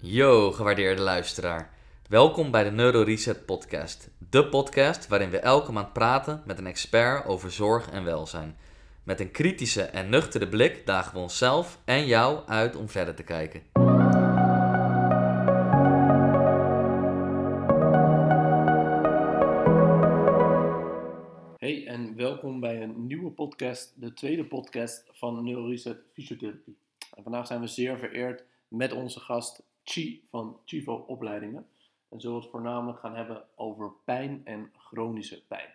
Yo, gewaardeerde luisteraar. Welkom bij de Neuro Reset Podcast. De podcast waarin we elke maand praten met een expert over zorg en welzijn. Met een kritische en nuchtere blik dagen we onszelf en jou uit om verder te kijken. Hey en welkom bij een nieuwe podcast, de tweede podcast van NeuroReset Fysiotherapie. En vandaag zijn we zeer vereerd met onze gast Chi van Chivo Opleidingen. En zullen we het voornamelijk gaan hebben over pijn en chronische pijn.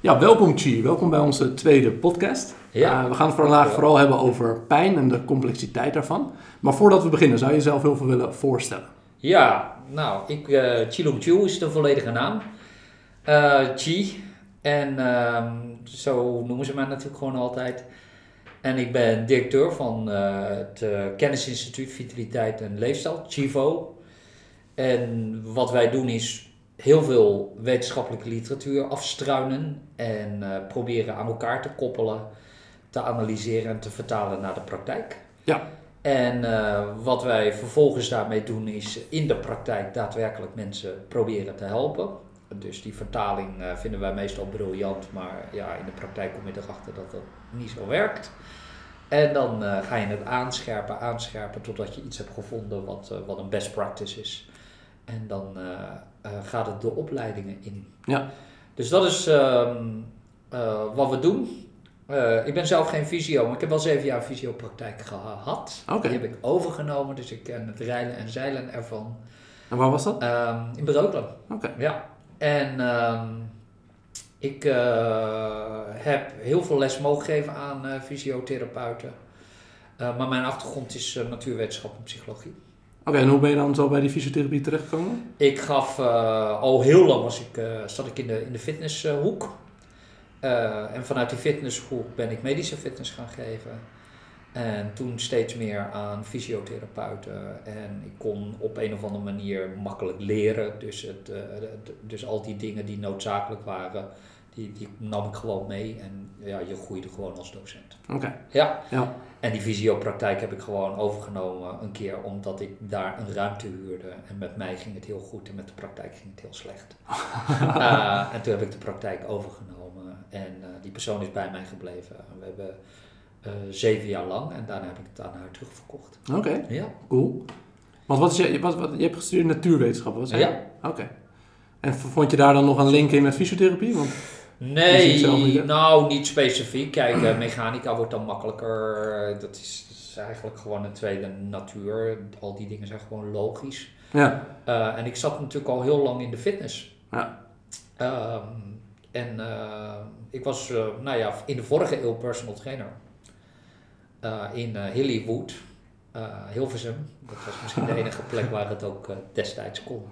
Ja, welkom Chi. Welkom bij onze tweede podcast. Ja. Eh, we gaan het vandaag vooral hebben over pijn en de complexiteit daarvan. Maar voordat we beginnen, zou je jezelf heel veel willen voorstellen? Ja, nou, ik, eh Chilong Chu is de volledige naam. Eh, Chi. En ehm, zo noemen ze mij natuurlijk gewoon altijd. En ik ben directeur van eh, het eh, Kennisinstituut Vitaliteit en Leefstijl, Chivo. En wat wij doen is heel veel wetenschappelijke literatuur afstruinen en eh, proberen aan elkaar te koppelen, te analyseren en te vertalen naar de praktijk. Ja. En wat wij vervolgens daarmee doen is in de praktijk daadwerkelijk mensen proberen te helpen. Dus die vertaling eh, vinden wij meestal briljant, maar ja, in de praktijk kom je erachter dat dat niet zo werkt. En dan eh, ga je het aanscherpen, aanscherpen totdat je iets hebt gevonden wat, eh, wat een best practice is. En dan gaat het de opleidingen in. Ja. Dus dat is ehm, eh, wat we doen. Ik ben zelf geen fysio, maar ik heb wel zeven jaar fysiopraktijk gehad. Die heb ik overgenomen, dus ik ken het rijden en zeilen ervan. En waar was dat? Ehm, in Breukelen. Oké. Ja. En ehm, ik eh, heb heel veel les mogen geven aan eh, fysiotherapeuten. Eh, maar mijn achtergrond is natuurwetenschap en psychologie. Oké, en hoe ben je dan zo bij die fysiotherapie terechtgekomen? Ik gaf al heel lang was ik, zat ik in de, in de fitnesshoek. En vanuit die fitnesshoek ben ik medische fitness gaan geven. En toen steeds meer aan fysiotherapeuten. En ik kon op een of andere manier makkelijk leren. Dus, het, eh, de- dus al die dingen die noodzakelijk waren, die, die nam ik gewoon mee. En ja, je groeide gewoon als docent. Oké. Ja, Ja. en die fysiopraktijk heb ik gewoon overgenomen een keer omdat ik daar een ruimte huurde. En met mij ging het heel goed en met de praktijk ging het heel slecht. Eh, en toen heb ik de praktijk overgenomen en eh, die persoon is bij mij gebleven. We hebben eh, zeven jaar lang en daarna heb ik het aan haar terugverkocht. Oké, Ja. cool. Want wat is je, wat, wat, je hebt gestudeerd natuurwetenschap, wat zei je? Ja. Oké. En vond je daar dan nog een link in met fysiotherapie? Want, Nee, niet, nou niet specifiek. Kijk, eh, mechanica wordt dan makkelijker. Dat is, dat is eigenlijk gewoon een tweede natuur. Al die dingen zijn gewoon logisch. ja. Eh, en ik zat natuurlijk al heel lang in de fitness. Ja. Ehm, en ik was nou ja, in de vorige eeuw personal trainer. Eh, in eh Hillywood, eh, Hilversum. Dat was misschien de enige plek waar het ook eh, destijds kon.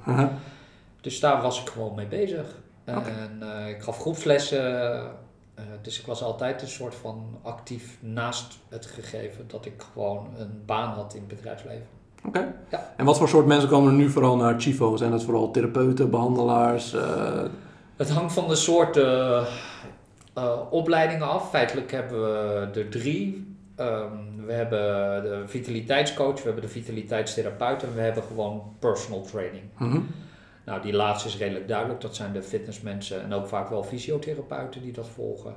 Dus daar was ik gewoon mee bezig. En eh, ik gaf groepslessen. eh, dus ik was altijd een soort van actief naast het gegeven dat ik gewoon een baan had in het bedrijfsleven. Oké. Ja. En wat voor soort mensen komen er nu vooral naar Chivo? Zijn dat vooral therapeuten, behandelaars? eh, Het hangt van de soort eh, eh, opleidingen af. Feitelijk hebben we er drie. Ehm, we hebben de vitaliteitscoach, we hebben de vitaliteitstherapeut en we hebben gewoon personal training. mhm. Nou, die laatste is redelijk duidelijk. Dat zijn de fitnessmensen en ook vaak wel fysiotherapeuten die dat volgen.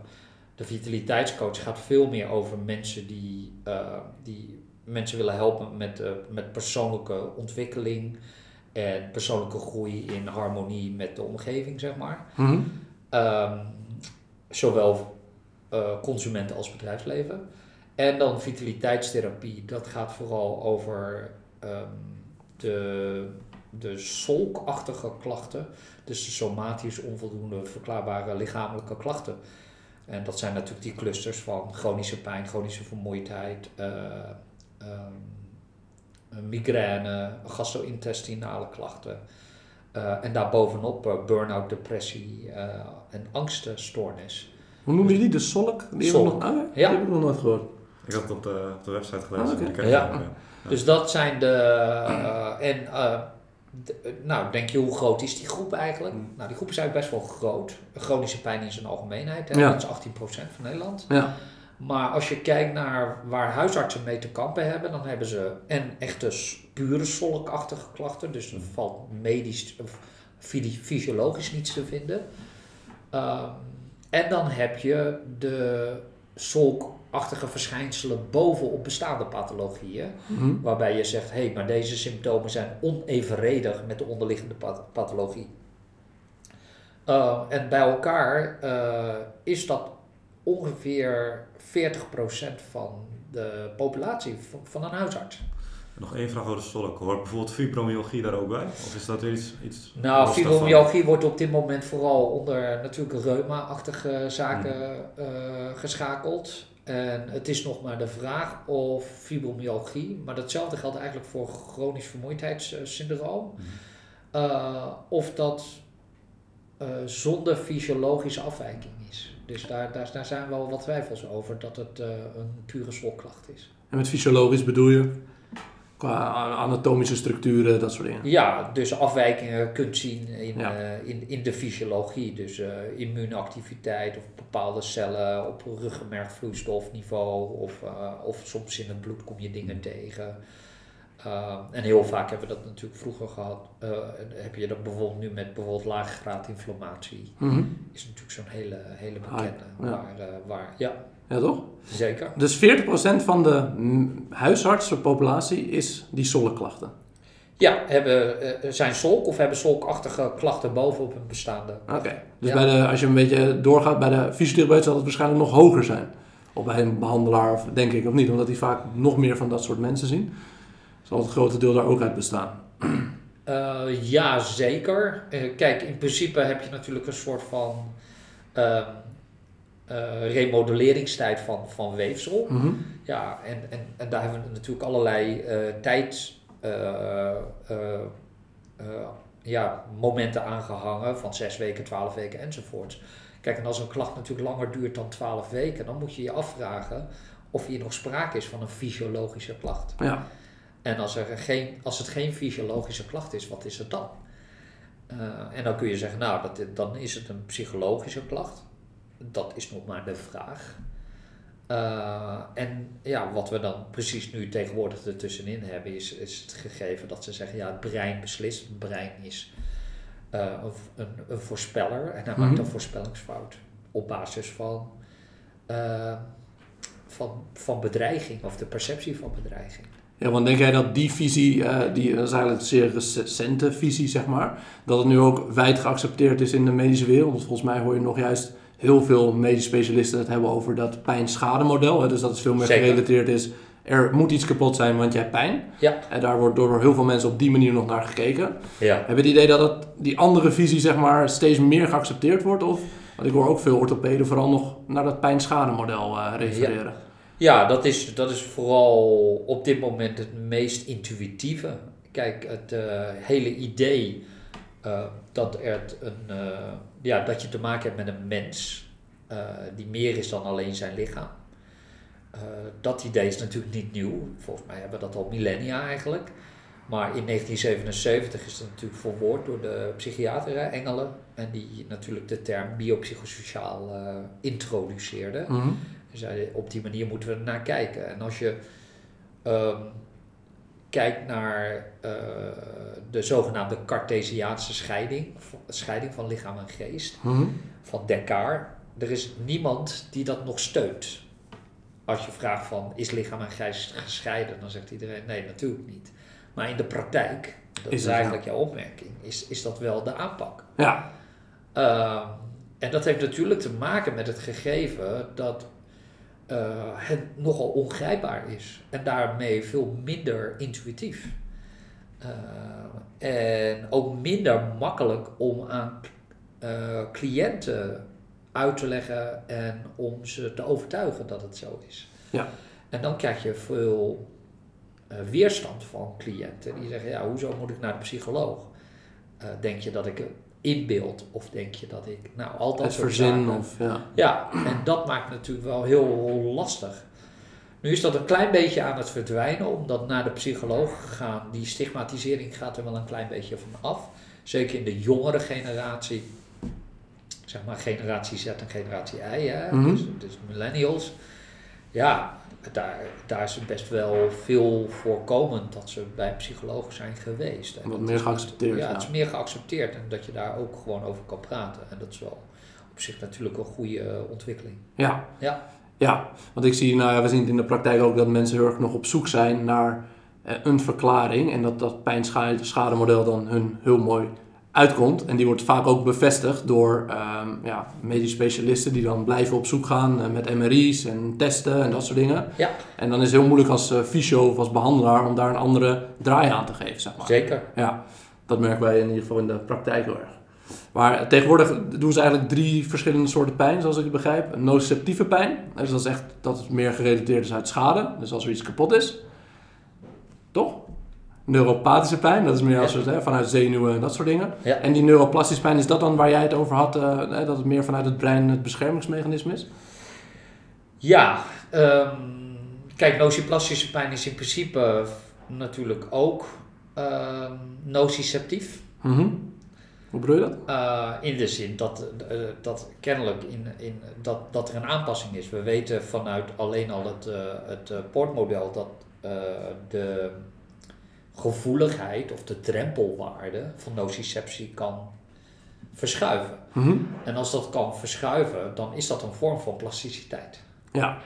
De vitaliteitscoach gaat veel meer over mensen die, eh, die mensen willen helpen met, eh, met persoonlijke ontwikkeling en persoonlijke groei in harmonie met de omgeving, zeg maar. Mhm. Ehm, zowel eh, consumenten als bedrijfsleven. En dan vitaliteitstherapie, dat gaat vooral over ehm, de, de solkachtige klachten, dus de somatisch onvoldoende verklaarbare lichamelijke klachten. En dat zijn natuurlijk die clusters van chronische pijn, chronische vermoeidheid, eh, ehm, migraine, gastro-intestinale klachten. Eh, en daarbovenop uh, burn-out, depressie en angstenstoornis. Hoe noem je die? De solk? Die Solk. Nog, ah, Ja. Die heb ik nog nooit gehoord. Ik had het op de, op de website gelezen. Ah, Ja. ook, Dus dat zijn de. uh, en uh, nou, denk je hoe groot is die groep eigenlijk? Hmm. Nou, die groep is eigenlijk best wel groot. Chronische pijn in zijn algemeenheid, hè? Ja. dat is 18% van Nederland. Ja. Maar als je kijkt naar waar huisartsen mee te kampen hebben, dan hebben ze en echte pure solkachtige klachten. Dus er valt medisch of fy- fysiologisch niets te vinden. Ehm, en dan heb je de solkachtige verschijnselen bovenop bestaande pathologieën. Mhm. Waarbij je zegt, hé, hey, maar deze symptomen zijn onevenredig met de onderliggende path- pathologie. Uh, en bij elkaar uh, is dat ongeveer 40% van de populatie van, van een huisarts. Nog één vraag over de solk. Hoort bijvoorbeeld fibromyalgie daar ook bij? Of is dat weer iets, iets Nou, fibromyalgie wordt op dit moment vooral onder natuurlijk reuma-achtige zaken uh, geschakeld. En het is nog maar de vraag of fibromyalgie, maar datzelfde geldt eigenlijk voor chronisch vermoeidheidssyndroom, uh, of dat uh, zonder fysiologische afwijking is. Dus daar, daar, daar zijn wel wat twijfels over dat het uh, een pure slokklacht is. En met fysiologisch bedoel je qua anatomische structuren, dat soort dingen? Ja, dus afwijkingen kunt zien in, ja. uh, in, in de fysiologie. Dus uh, immuunactiviteit of bepaalde cellen op ruggenmergvloeistofniveau. Of, uh, of soms in het bloed kom je dingen tegen. Uh, en heel vaak hebben we dat natuurlijk vroeger gehad. Heb je dat bijvoorbeeld nu met bijvoorbeeld lage graad inflammatie. Mm-hmm. Is natuurlijk zo'n hele, hele bekende. Ah, ja. Waar, waar, ja. Ja, toch? Zeker. Dus 40% van de huisartsenpopulatie is die solkklachten? Ja, hebben, zijn solk of hebben solkachtige klachten bovenop hun bestaande. Oké, okay. dus ja. bij de, als je een beetje doorgaat bij de fysiotherapeut zal het waarschijnlijk nog hoger zijn. Of bij een behandelaar, of, denk ik, of niet, omdat die vaak nog meer van dat soort mensen zien zal het grote deel daar ook uit bestaan? Uh, ja, zeker. Uh, kijk, in principe heb je natuurlijk een soort van uh, remodelleringstijd van, van weefsel. Mm-hmm. Ja, en, en, en daar hebben we natuurlijk allerlei tijd, ja, momenten aangehangen van zes weken, twaalf weken enzovoorts. Kijk, en als een klacht natuurlijk langer duurt dan twaalf weken, dan moet je je afvragen of hier nog sprake is van een fysiologische klacht. Ja. En als, er geen, als het geen fysiologische klacht is, wat is het dan? Uh, en dan kun je zeggen, nou, dat, dan is het een psychologische klacht. Dat is nog maar de vraag. Uh, en ja, wat we dan precies nu tegenwoordig ertussenin hebben, is, is het gegeven dat ze zeggen, ja, het brein beslist. Het brein is uh, een, een, een, voorspeller en hij maakt een voorspellingsfout op basis van, van, van bedreiging of de perceptie van bedreiging. Ja, want denk jij dat die visie, uh, die dat is eigenlijk een zeer recente visie, zeg maar, dat het nu ook wijd geaccepteerd is in de medische wereld? Want volgens mij hoor je nog juist heel veel medisch specialisten het hebben over dat pijn-schade-model. Dus dat het veel meer Zeker. gerelateerd is. Er moet iets kapot zijn, want je hebt pijn. Ja. En daar wordt door heel veel mensen op die manier nog naar gekeken. Ja. Heb je het idee dat het, die andere visie, zeg maar, steeds meer geaccepteerd wordt? Of, want ik hoor ook veel orthopeden vooral nog naar dat pijn-schade-model uh, refereren. Ja. Ja, dat is, dat is vooral op dit moment het meest intuïtieve. Kijk, het uh, hele idee uh, dat, er een, uh, ja, dat je te maken hebt met een mens die meer is dan alleen zijn lichaam. dat idee is natuurlijk niet nieuw. Volgens mij hebben we dat al millennia eigenlijk. Maar in 1977 is het natuurlijk verwoord door de psychiater Engelen. En die natuurlijk de term biopsychosociaal introduceerde. Mm-hmm. Zeiden, op die manier moeten we er naar kijken. En als je um, kijkt naar uh, de zogenaamde Cartesiaanse scheiding, scheiding van lichaam en geest, mm-hmm. van Descartes, er is niemand die dat nog steunt. Als je vraagt van, is lichaam en geest gescheiden? Dan zegt iedereen, nee, natuurlijk niet. Maar in de praktijk, dat is, is eigenlijk ja. jouw opmerking, is, is dat wel de aanpak. Ja. Uh, en dat heeft natuurlijk te maken met het gegeven dat het nogal ongrijpbaar is en daarmee veel minder intuïtief. Uh, en ook minder makkelijk om aan uh, cliënten uit te leggen en om ze te overtuigen dat het zo is. Ja. En dan krijg je veel weerstand van cliënten die zeggen: Ja, hoezo moet ik naar de psycholoog? denk je dat ik inbeeld of denk je dat ik nou altijd het verzin of ja. ja en dat maakt natuurlijk wel heel lastig nu is dat een klein beetje aan het verdwijnen omdat naar de psycholoog gaan die stigmatisering gaat er wel een klein beetje van af zeker in de jongere generatie zeg maar generatie Z en generatie Y hè? Mhm. dus, dus millennials Ja, daar, daar is het best wel veel voorkomend dat ze bij een psycholoog zijn geweest. En Wat meer geaccepteerd, Ja, ja. het is meer geaccepteerd en dat je daar ook gewoon over kan praten. En dat is wel op zich natuurlijk een goede ontwikkeling. Ja. Ja. Ja, want ik zie, nou ja, we zien het in de praktijk ook dat mensen heel erg nog op zoek zijn naar eh, een verklaring. En dat dat pijnschademodel dan hun heel mooi uitkomt. En die wordt vaak ook bevestigd door ehm ja, medisch specialisten die dan blijven op zoek gaan eh, met MRI's en testen en dat soort dingen. Ja. En dan is het heel moeilijk als eh, fysio of als behandelaar om daar een andere draai aan te geven, zeg maar. Zeker. Ja, dat merken wij in ieder geval in de praktijk heel erg. Maar tegenwoordig doen ze eigenlijk drie verschillende soorten pijn, zoals ik het begrijp. Een nociceptieve pijn, dus dat is echt dat het meer gerelateerd is uit schade, dus als er iets kapot is. Toch? Neuropathische pijn, dat is meer als hè, vanuit zenuwen en dat soort dingen. En die neuroplastische pijn, is dat dan waar jij het over had, eh, dat het meer vanuit het brein het beschermingsmechanisme is? Ja, ehm, kijk, nociplastische pijn is in principe natuurlijk ook ehm nociceptief. Mhm. Hoe bedoel je dat? Eh, in de zin dat, eh, dat kennelijk in, in, dat, dat er een aanpassing is. We weten vanuit alleen al het, eh, het eh, poortmodel dat eh, de gevoeligheid of de drempelwaarde van nociceptie kan verschuiven. Mhm. En als dat kan verschuiven, dan is dat een vorm van plasticiteit. Ja.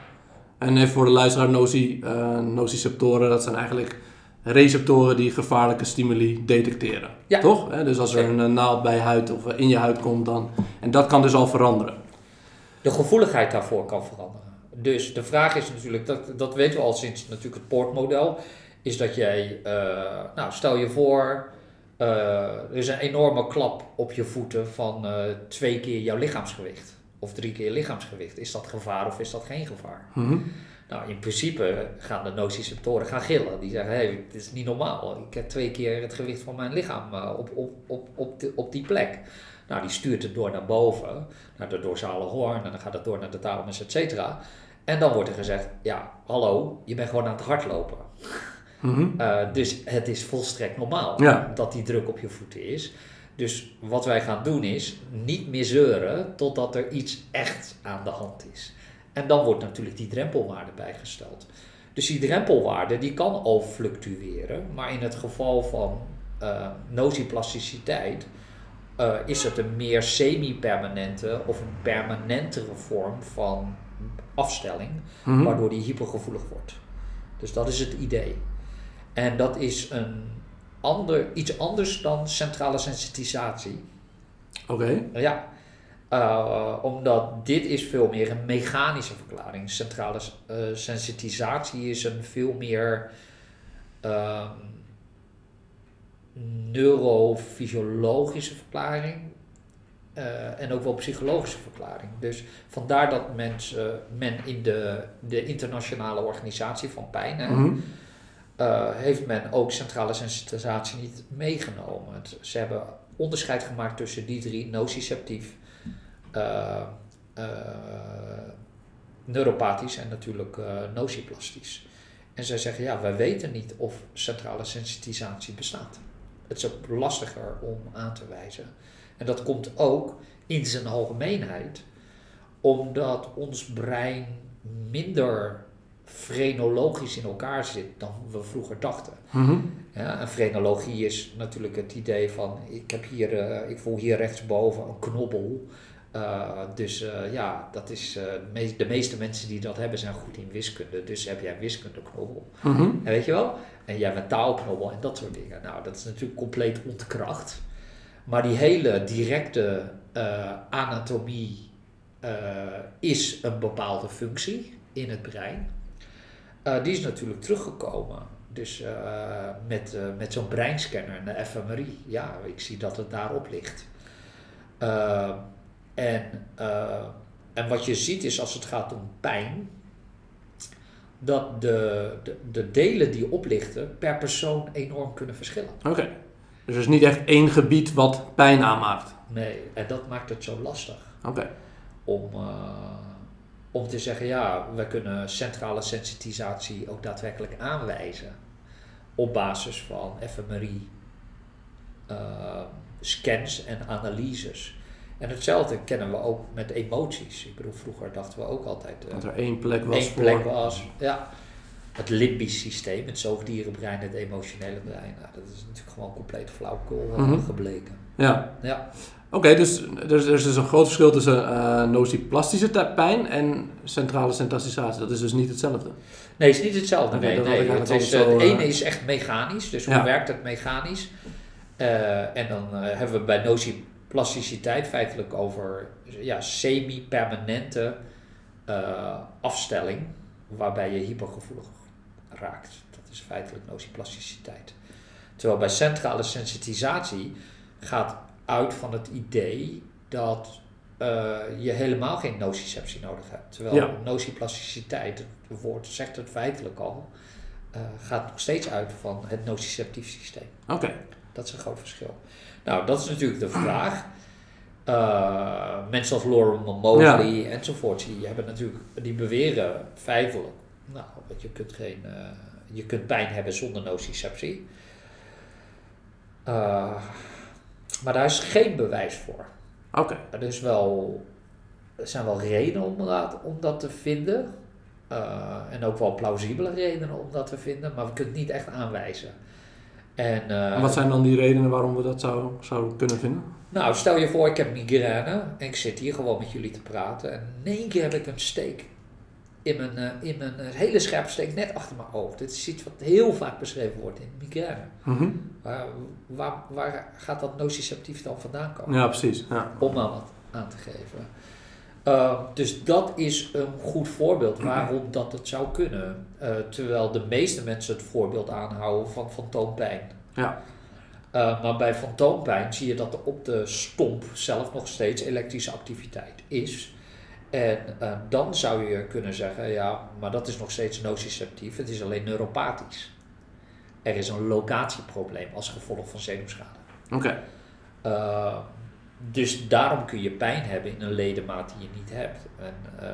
En even voor de luisteraar, noci, eh, nociceptoren, dat zijn eigenlijk receptoren die gevaarlijke stimuli detecteren. Ja. Toch? Dus als er een eh, naald bij huid of eh, in je huid komt, dan... En dat kan dus al veranderen. De gevoeligheid daarvoor kan veranderen. Dus de vraag is natuurlijk, dat, dat weten we al sinds natuurlijk het poortmodel, is dat jij, eh, nou stel je voor, eh, er is een enorme klap op je voeten van eh, twee keer jouw lichaamsgewicht. Of drie keer lichaamsgewicht. Is dat gevaar of is dat geen gevaar? Mhm. Nou, in principe gaan de nociceptoren gaan gillen. Die zeggen, hé, hey, dit is niet normaal. Ik heb twee keer het gewicht van mijn lichaam op, op, op, op, de- op die plek. Nou, die stuurt het door naar boven, naar de dorsale hoorn, en dan gaat het door naar de thalamus, et cetera. En dan wordt er gezegd, ja, hallo, je bent gewoon aan het hardlopen. Eh, dus het is volstrekt normaal Ja. dat die druk op je voeten is. Dus wat wij gaan doen is niet meer zeuren totdat er iets echt aan de hand is. En dan wordt natuurlijk die drempelwaarde bijgesteld. Dus die drempelwaarde die kan al fluctueren, maar in het geval van nociplasticiteit eh, is het een meer semi-permanente of een permanentere vorm van afstelling Mhm. waardoor die hypergevoelig wordt. Dus dat is het idee. En dat is een ander, iets anders dan centrale sensitisatie. Oké. Ja, eh, omdat dit is veel meer een mechanische verklaring. Centrale eh, sensitisatie is een veel meer ehm, neurofysiologische verklaring. eh, en ook wel psychologische verklaring. Dus vandaar dat mensen, men in de, de internationale organisatie van pijn, hè, Mhm. Eh, heeft men ook centrale sensitisatie niet meegenomen. Ze hebben onderscheid gemaakt tussen die drie, nociceptief, eh, neuropathisch en natuurlijk nociplastisch. En zij zeggen, ja, wij weten niet of centrale sensitisatie bestaat. Het is ook lastiger om aan te wijzen. En dat komt ook in zijn algemeenheid, omdat ons brein minder frenologisch in elkaar zit dan we vroeger dachten. Mhm. Ja, en frenologie is natuurlijk het idee van, ik, heb hier, eh, ik voel hier rechtsboven een knobbel. Eh, dus eh, ja, dat is, de meest- de meeste mensen die dat hebben zijn goed in wiskunde. Dus heb jij wiskundeknobbel. Mhm. En weet je wel? En jij een taalknobbel en dat soort dingen. Nou, dat is natuurlijk compleet ontkracht. Maar die hele directe anatomie is een bepaalde functie in het brein. Eh, die is natuurlijk teruggekomen. Dus eh, met, eh, met zo'n breinscanner en de fMRI. Ja, ik zie dat het daarop ligt. En, en wat je ziet is als het gaat om pijn, dat de, de, de delen die oplichten per persoon enorm kunnen verschillen. Oké. Dus er is niet echt één gebied wat pijn aanmaakt. Nee, en dat maakt het zo lastig Oké. om, om te zeggen, ja, we kunnen centrale sensitisatie ook daadwerkelijk aanwijzen op basis van fMRI, eh, scans en analyses. En hetzelfde kennen we ook met emoties. Ik bedoel, vroeger dachten we ook altijd... eh, Dat er één plek was één voor... plek was. Ja. Het limbisch systeem, het zoogdierenbrein, het emotionele brein. Nou, dat is natuurlijk gewoon compleet flauwkul eh, Mhm. gebleken. Ja. Ja. Oké, dus er is, er is dus een groot verschil tussen eh nociplastische pijn en centrale sensatisatie. Dat is dus niet hetzelfde. Nee, het is niet hetzelfde. Nee, nee. Het, is, altijd eh, zo, het eh, ene is echt mechanisch, dus hoe werkt het mechanisch? En dan hebben we bij nociplasticiteit feitelijk over ja, semi-permanente afstelling, waarbij je hypergevoelig raakt. Dat is feitelijk nociplasticiteit. Terwijl bij centrale sensitisatie gaat uit van het idee dat eh, je helemaal geen nociceptie nodig hebt. Terwijl Ja. nociplasticiteit, het woord zegt het feitelijk al, eh, gaat nog steeds uit van het nociceptief systeem. Oké. Dat is een groot verschil. Nou, dat is natuurlijk de vraag. Eh, mensen als Lauren Mosley enzovoort, die hebben natuurlijk, die beweren feitelijk, nou, dat je kunt geen, je kunt pijn hebben zonder nociceptie. Maar daar is geen bewijs voor. Oké. Er, is wel, er zijn wel redenen om dat, om dat te vinden. Eh, en ook wel plausibele redenen om dat te vinden, maar we kunnen het niet echt aanwijzen. En, eh, En wat zijn dan die redenen waarom we dat zouden zou kunnen vinden? nou, stel je voor, ik heb migraine en ik zit hier gewoon met jullie te praten en in één keer heb ik een steek in mijn, eh, in mijn eh, hele scherpe steek net achter mijn oog. Dit is iets wat heel vaak beschreven wordt in migraine. Mhm. Waar, waar, waar gaat dat nociceptief dan vandaan komen? Ja, precies. Ja. Om maar wat aan te geven. Uh, dus dat is een goed voorbeeld waarom dat het zou kunnen. Uh, terwijl de meeste mensen het voorbeeld aanhouden van fantoompijn. Ja. Uh, maar bij fantoompijn zie je dat er op de stomp zelf nog steeds elektrische activiteit is. En uh, dan zou je kunnen zeggen, ja, maar dat is nog steeds nociceptief, het is alleen neuropathisch. Er is een locatieprobleem als gevolg van zenuwschade. Oké. Okay. Uh, dus daarom kun je pijn hebben in een ledemaat die je niet hebt. En uh,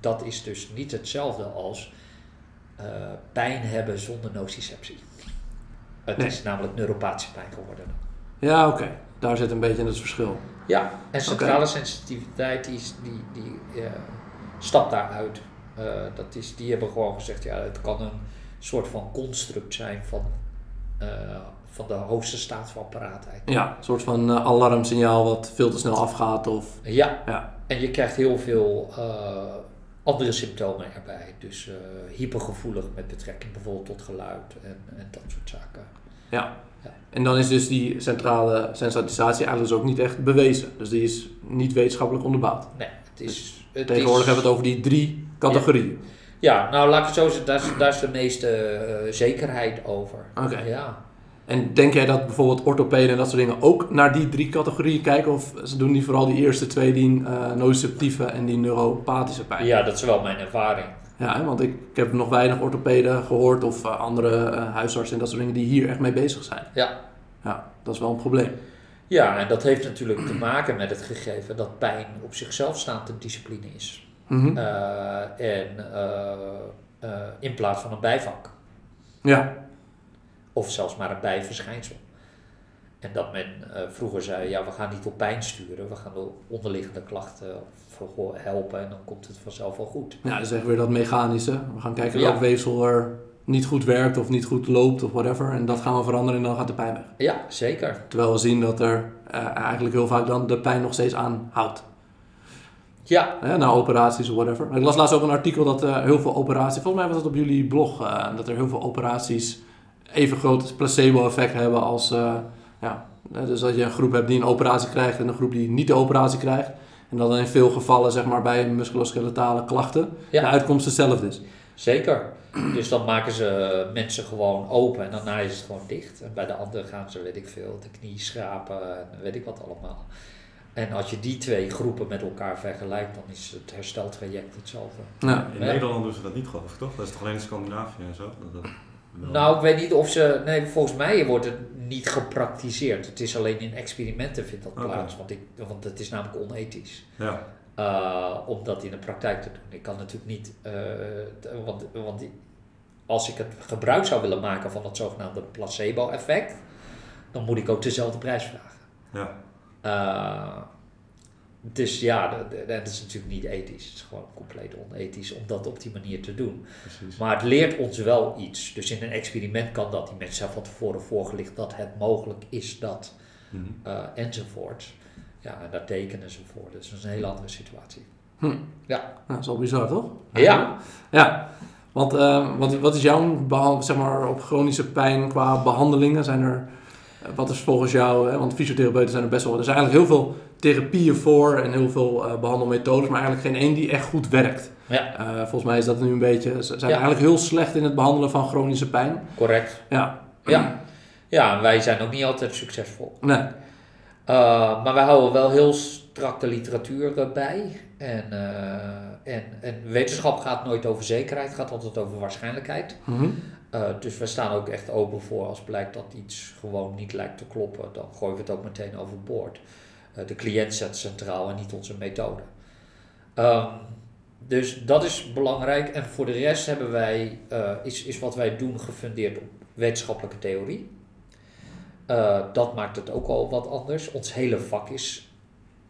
dat is dus niet hetzelfde als uh, pijn hebben zonder nociceptie. Het nee. is namelijk neuropathische pijn geworden. Ja, oké. Okay. Daar zit een beetje het verschil. Ja, en centrale okay. sensitiviteit die, die, die uh, stapt daaruit. Uh, dat is, die hebben gewoon gezegd, ja, het kan een soort van construct zijn van, uh, van de hoogste staat van paraatheid. Ja, een soort van alarmsignaal wat veel te snel afgaat of... Ja, ja. en je krijgt heel veel andere symptomen erbij. Dus hypergevoelig met betrekking bijvoorbeeld tot geluid en, en dat soort zaken. Ja. En dan is dus die centrale sensitisatie eigenlijk dus ook niet echt bewezen. Dus die is niet wetenschappelijk onderbouwd. Nee, het is... Dus het tegenwoordig is, hebben we het over die drie categorieën. Ja, ja nou laat ik het zo zeggen, daar is, daar is de meeste uh, zekerheid over. Oké. Okay. Ja. En denk jij dat bijvoorbeeld orthopeden en dat soort dingen ook naar die drie categorieën kijken? Of ze doen die vooral die eerste twee, die uh, nociceptieve en die neuropathische pijn? Ja, dat is wel mijn ervaring. Ja, want ik, ik heb nog weinig orthopeden gehoord of uh, andere uh, huisartsen en dat soort dingen die hier echt mee bezig zijn. Ja. Ja, dat is wel een probleem. Ja, en dat heeft natuurlijk te maken met het gegeven dat pijn op zichzelf staand een discipline is. Mm -hmm. en in plaats van een bijvak. Ja. Of zelfs maar een bijverschijnsel. En dat men vroeger zei, ja, we gaan niet op pijn sturen, we gaan de onderliggende klachten helpen en dan komt het vanzelf wel goed. Ja, dus echt weer dat mechanische. We gaan kijken welk ja. weefsel er niet goed werkt of niet goed loopt of whatever. En dat gaan we veranderen en dan gaat de pijn weg. Ja, zeker. Terwijl we zien dat er uh, eigenlijk heel vaak dan de pijn nog steeds aanhoudt. Ja. Hè, na operaties of whatever. Ik las laatst ook een artikel dat uh, heel veel operaties, volgens mij was dat op jullie blog, uh, dat er heel veel operaties even groot placebo-effect hebben als, ja, dus dat je een groep hebt die een operatie krijgt en een groep die niet de operatie krijgt. En dat dan in veel gevallen, zeg maar, bij musculoskeletale klachten ja. de uitkomst hetzelfde is. Zeker. Dus dan maken ze mensen gewoon open en daarna is het gewoon dicht. En bij de anderen gaan ze, weet ik veel, de knie schrapen en weet ik wat allemaal. En als je die twee groepen met elkaar vergelijkt, dan is het hersteltraject hetzelfde. Ja. In ja. Nederland doen ze dat niet, geloof ik, toch? Dat is toch alleen in Scandinavië en zo? Dat, dat... Nou, ik weet niet of ze. Nee, volgens mij wordt het niet gepraktiseerd. Het is alleen in experimenten vindt dat Okay. plaats. Want, ik, want het is namelijk onethisch. Ja. Uh, om dat in de praktijk te doen. Ik kan natuurlijk niet. Uh, want, want als ik het gebruik zou willen maken van het zogenaamde placebo-effect, dan moet ik ook dezelfde prijs vragen. Ja. Uh, dus ja, dat, dat- is natuurlijk niet ethisch. Het is gewoon compleet onethisch om dat op die manier te doen. Precies. Maar het leert ons wel iets. Dus in een experiment kan dat. Die mensen zijn van tevoren voorgelicht dat het mogelijk is dat. Mhm. eh, enzovoort. Ja, en daar tekenen ze voor. Dus dat is een hele andere situatie. Hm. Ja. Nou, dat is wel bizar, toch? Ja. Ja. Want eh, wat, wat is jouw, zeg maar, op chronische pijn qua behandelingen? Zijn er, eh, wat is volgens jou, hè, want fysiotherapeuten zijn er best wel, er zijn eigenlijk heel veel therapieën voor en heel veel eh, behandelmethodes, maar eigenlijk geen één die echt goed werkt. Ja, Eh, volgens mij is dat nu een beetje, ze zijn Ja. eigenlijk heel slecht in het behandelen van chronische pijn. correct. Ja. Ja. ja, wij zijn ook niet altijd succesvol. Nee. Uh, maar wij houden wel heel strak de literatuur eh, bij. En, en, en wetenschap gaat nooit over zekerheid, gaat altijd over waarschijnlijkheid. Mhm. Dus we staan ook echt open voor als blijkt dat iets gewoon niet lijkt te kloppen, dan gooien we het ook meteen overboord. Uh, de cliënt zet centraal en niet onze methode. Um, dus dat is belangrijk. En voor de rest hebben wij, uh, is, is wat wij doen gefundeerd op wetenschappelijke theorie. Uh, dat maakt het ook al wat anders. Ons hele vak is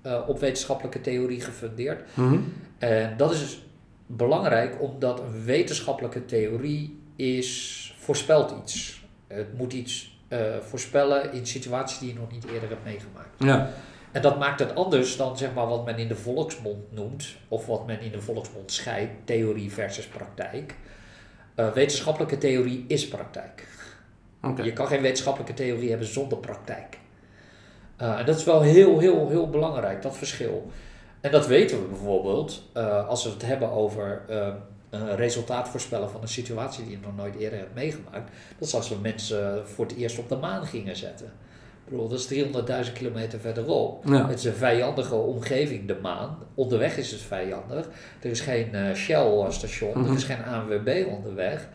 uh, op wetenschappelijke theorie gefundeerd. Mhm. En dat is dus belangrijk omdat een wetenschappelijke theorie is, voorspelt iets. Het moet iets voorspellen in situaties die je nog niet eerder hebt meegemaakt. Ja. En dat maakt het anders dan zeg maar, wat men in de volksmond noemt, of wat men in de volksmond scheidt, theorie versus praktijk. Uh, wetenschappelijke theorie is praktijk. Okay. Je kan geen wetenschappelijke theorie hebben zonder praktijk. Uh, en dat is wel heel, heel, heel belangrijk, dat verschil. En dat weten we bijvoorbeeld uh, als we het hebben over een resultaat voorspellen van een situatie die je nog nooit eerder hebt meegemaakt. Dat is als we mensen voor het eerst op de maan gingen zetten. Ik bedoel, dat is 300.000 kilometer verderop. Ja. Het is een vijandige omgeving, de maan. Onderweg is het vijandig. Er is geen uh, Shell-station, Mhm. er is geen ANWB onderweg.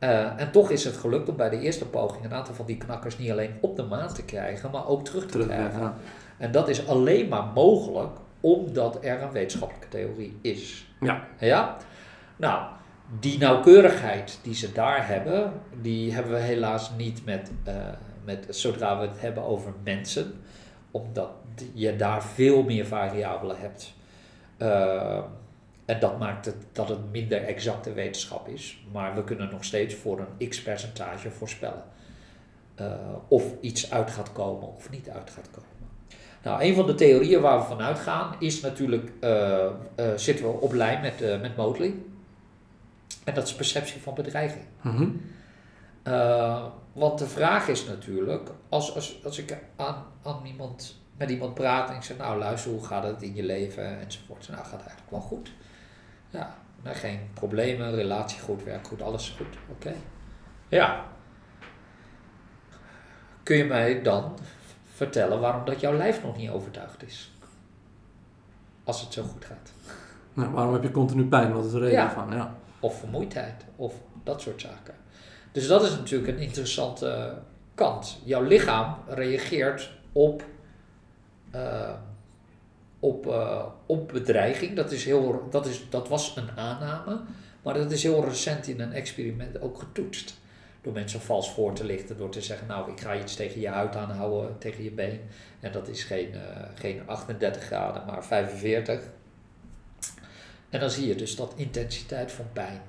Uh, en toch is het gelukt om bij de eerste poging een aantal van die knakkers niet alleen op de maan te krijgen, maar ook terug te Terug, krijgen. ja. En dat is alleen maar mogelijk omdat er een wetenschappelijke theorie is. Ja. Ja? Nou, die nauwkeurigheid die ze daar hebben, die hebben we helaas niet met, uh, met zodra we het hebben over mensen, omdat je daar veel meer variabelen hebt. Uh, en dat maakt het dat het minder exacte wetenschap is. Maar we kunnen nog steeds voor een x percentage voorspellen. Uh, of iets uit gaat komen of niet uit gaat komen. Nou, een van de theorieën waar we vanuit gaan is natuurlijk, uh, uh, zitten we op lijn met, met Motley. En dat is perceptie van bedreiging. Mm -hmm. Want de vraag is natuurlijk, als, als, als ik aan, aan iemand, met iemand praat en ik zeg, nou luister, hoe gaat het in je leven enzovoort. Nou, gaat eigenlijk wel goed. Ja, nou, geen problemen, relatie goed, werk goed, alles goed. Oké. Okay. Ja. Kun je mij dan vertellen waarom dat jouw lijf nog niet overtuigd is? Als het zo goed gaat. Nou, waarom heb je continu pijn? Wat is de reden Ja. van? Ja. Of vermoeidheid, of dat soort zaken. Dus dat is natuurlijk een interessante kant. Jouw lichaam reageert op, uh, op, uh, op bedreiging. Dat, is heel, dat, is, dat was een aanname, maar dat is heel recent in een experiment ook getoetst. Door mensen vals voor te lichten, door te zeggen, nou ik ga iets tegen je huid aanhouden, tegen je been. En dat is geen, uh, geen 38 graden, maar 45. En dan zie je dus dat intensiteit van pijn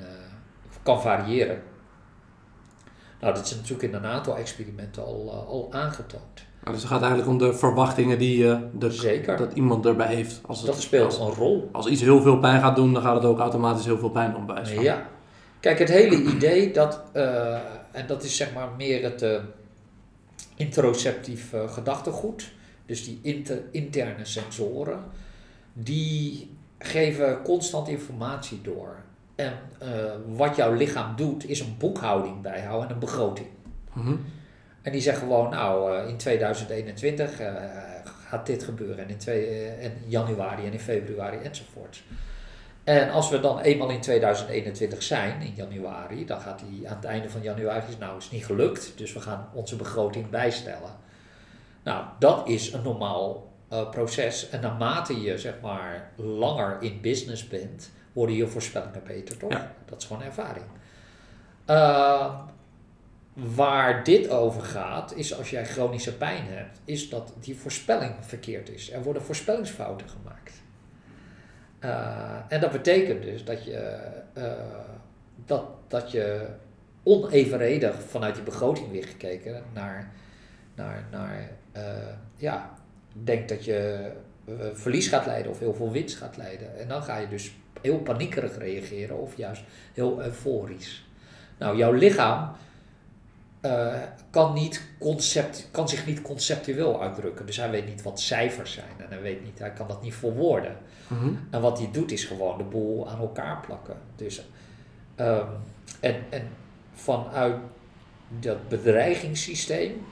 kan variëren. Nou, dat is natuurlijk in een aantal experimenten al, uh, al aangetoond. Nou, dus het gaat eigenlijk om de verwachtingen die uh, de, Zeker. dat iemand erbij heeft. Als het, dat speelt als, een rol. Als iets heel veel pijn gaat doen, dan gaat het ook automatisch heel veel pijn doen bij van. Ja. Kijk, het hele idee dat, uh, en dat is zeg maar meer het uh, interoceptief gedachtegoed, dus die inter, interne sensoren, die geven constant informatie door. En uh, wat jouw lichaam doet, is een boekhouding bijhouden en een begroting. Mm -hmm. En die zeggen gewoon, nou, uh, in 2021 uh, gaat dit gebeuren. En in, twee, januari en in februari enzovoort. En als we dan eenmaal in 2021 zijn, in januari, dan gaat hij aan het einde van januari, nou is niet gelukt, dus we gaan onze begroting bijstellen. Nou, dat is een normaal proces. En naarmate je zeg maar langer in business bent, worden je voorspellingen beter, toch? Ja. Dat is gewoon ervaring. Uh, waar dit over gaat, is als jij chronische pijn hebt, is dat die voorspelling verkeerd is. Er worden voorspellingsfouten gemaakt. Uh, en dat betekent dus dat je, uh, dat, dat je onevenredig vanuit die begroting weer gekeken naar, naar, naar ja, denkt dat je verlies gaat leiden of heel veel winst gaat leiden. En dan ga je dus heel paniekerig reageren of juist heel euforisch. Nou, jouw lichaam uh, kan, niet concept, kan zich niet conceptueel uitdrukken. Dus hij weet niet wat cijfers zijn en hij weet niet, hij kan dat niet verwoorden. Mm En wat hij doet is gewoon de boel aan elkaar plakken. Dus, um, en, en vanuit dat bedreigingssysteem,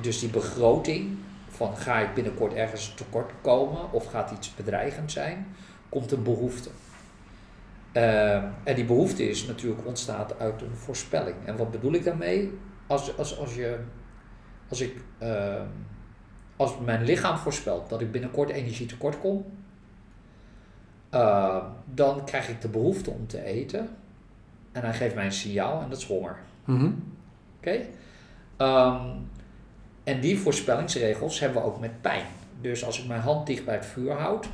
dus die begroting, van ga ik binnenkort ergens tekort komen of gaat iets bedreigend zijn, komt een behoefte. Uh, en die behoefte is natuurlijk ontstaat uit een voorspelling. En wat bedoel ik daarmee? Als, als, als, je, als, ik, uh, als mijn lichaam voorspelt dat ik binnenkort energie tekort kom, uh, dan krijg ik de behoefte om te eten. En hij geeft mij een signaal en dat is honger. Mm -hmm. Oké? Okay? Um, en die voorspellingsregels hebben we ook met pijn. Dus als ik mijn hand dicht bij het vuur houd,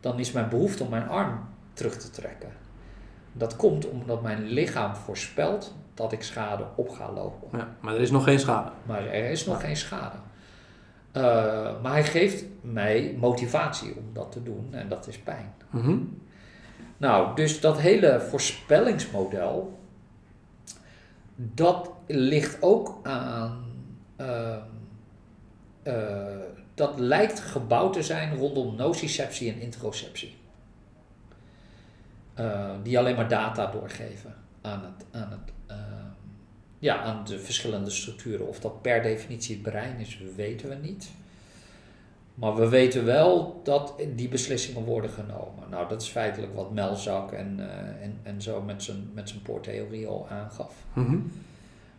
dan is mijn behoefte om mijn arm terug te trekken. Dat komt omdat mijn lichaam voorspelt dat ik schade op ga lopen. Ja, maar er is nog geen schade. Maar er is nog geen schade. Uh, maar hij geeft mij motivatie om dat te doen en dat is pijn. Mm -hmm. Nou, dus dat hele voorspellingsmodel, dat ligt ook aan uh, uh, dat lijkt gebouwd te zijn rondom nociceptie en interoceptie. Uh, die alleen maar data doorgeven aan, het, aan, het, ja, aan de verschillende structuren. Of dat per definitie het brein is, weten we niet. Maar we weten wel dat die beslissingen worden genomen. Nou, dat is feitelijk wat Melzak en, en, en zo met zijn, met zijn poortheorie al aangaf. Mm -hmm.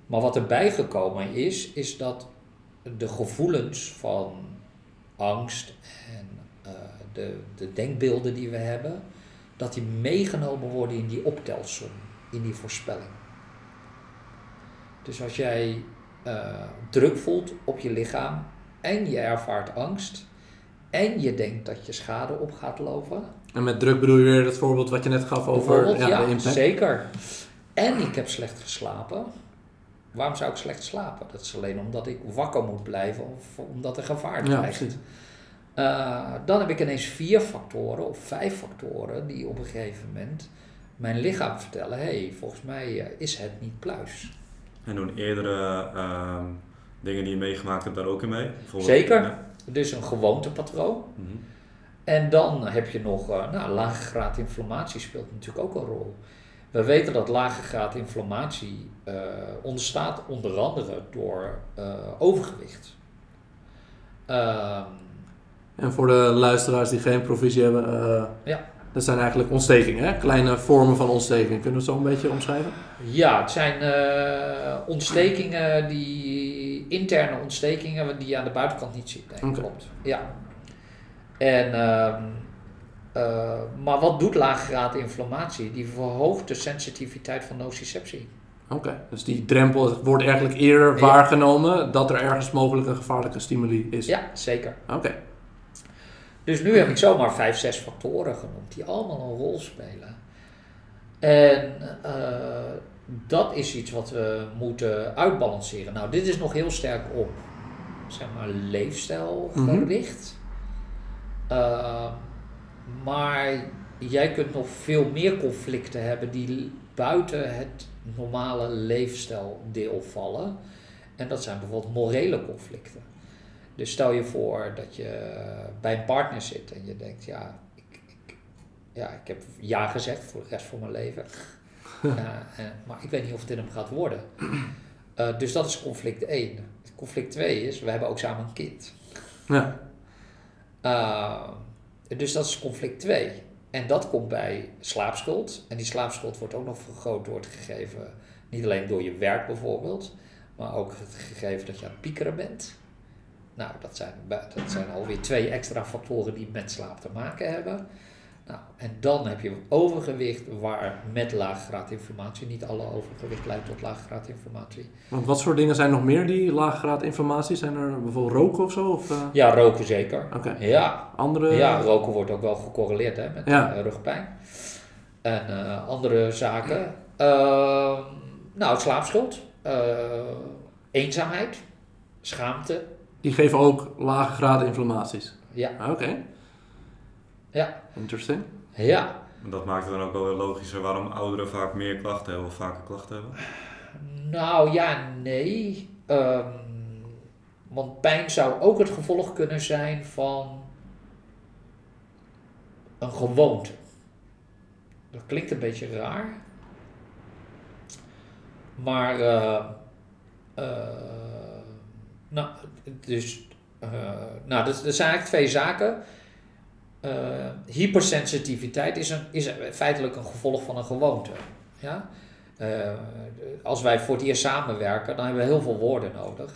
Maar wat erbij gekomen is, is dat de gevoelens van angst en uh, de, de denkbeelden die we hebben, dat die meegenomen worden in die optelsom, in die voorspelling. Dus als jij uh, druk voelt op je lichaam en je ervaart angst en je denkt dat je schade op gaat lopen. En met druk bedoel je weer het voorbeeld wat je net gaf over ja, ja, de impact? Zeker. En ik heb slecht geslapen Waarom zou ik slecht slapen? Dat is alleen omdat ik wakker moet blijven of omdat er gevaar dreigt. Ja, uh, dan heb ik ineens vier factoren of vijf factoren die op een gegeven moment mijn lichaam vertellen: hé, hey, volgens mij uh, is het niet pluis. En doen eerdere uh, dingen die je meegemaakt hebt daar ook in mee? Zeker. Ja. Dus een gewoontepatroon. Mm -hmm. En dan heb je nog, uh, nou, lage graad inflammatie speelt natuurlijk ook een rol. We weten dat lage graad inflammatie uh, ontstaat onder andere door uh, overgewicht. Uh, en voor de luisteraars die geen provisie hebben, uh, ja. dat zijn eigenlijk ontstekingen, hè? kleine vormen van ontstekingen. Kunnen we het zo een beetje omschrijven? Ja, het zijn ontstekingen, die interne ontstekingen die je aan de buitenkant niet ziet. Nee, okay. Klopt. Ja. En ehm, uh, maar wat doet laaggraad inflammatie? Die verhoogt de sensitiviteit van nociceptie. Oké, dus die drempel wordt eigenlijk eerder ja. waargenomen dat er ergens mogelijk een gevaarlijke stimuli is. Ja, zeker. Oké. Dus nu heb ik zomaar vijf, zes factoren genoemd die allemaal een rol spelen. En uh, dat is iets wat we moeten uitbalanceren. Nou, dit is nog heel sterk op, zeg maar, leefstijl gericht. Mm -hmm. uh, maar jij kunt nog veel meer conflicten hebben die buiten het normale leefstijldeel vallen. En dat zijn bijvoorbeeld morele conflicten. Dus stel je voor dat je bij een partner zit en je denkt, ja, ik, ik ja, ik heb ja gezegd voor de rest van mijn leven. en, maar ik weet niet of het in hem gaat worden. Uh, dus dat is conflict 1. Conflict 2 is, we hebben ook samen een kind. Ja. Uh, dus dat is conflict 2. En dat komt bij slaapschuld. En die slaapschuld wordt ook nog vergroot door het gegeven, niet alleen door je werk bijvoorbeeld, maar ook het gegeven dat je aan het piekeren bent. Nou, dat zijn, dat zijn alweer twee extra factoren die met slaap te maken hebben. Nou, en dan heb je overgewicht waar met laaggraadinformatie, niet alle overgewicht leidt tot laaggraadinformatie. Want wat voor dingen zijn nog meer die laaggraad informatie? Zijn er bijvoorbeeld roken of zo? Of, eh, Ja, roken zeker. Oké. Ja, Andere? ja, roken wordt ook wel gecorreleerd hè, met Ja. eh, rugpijn. En eh, andere zaken. Ehm, nou, slaapschuld, eenzaamheid, schaamte. Die geven ook lage inflammaties. Ja, Oké. Ja, Interesting. ja. Dat maakt het dan ook wel weer logischer waarom ouderen vaak meer klachten hebben of vaker klachten hebben. Nou ja, nee. Ehm, want pijn zou ook het gevolg kunnen zijn van een gewoonte. Dat klinkt een beetje raar. Maar, eh, eh, nou, dus, eh, nou, dat, dat zijn eigenlijk twee zaken. Eh, hypersensitiviteit is, een, is feitelijk een gevolg van een gewoonte. Ja? Eh, als wij voor het eerst samenwerken, dan hebben we heel veel woorden nodig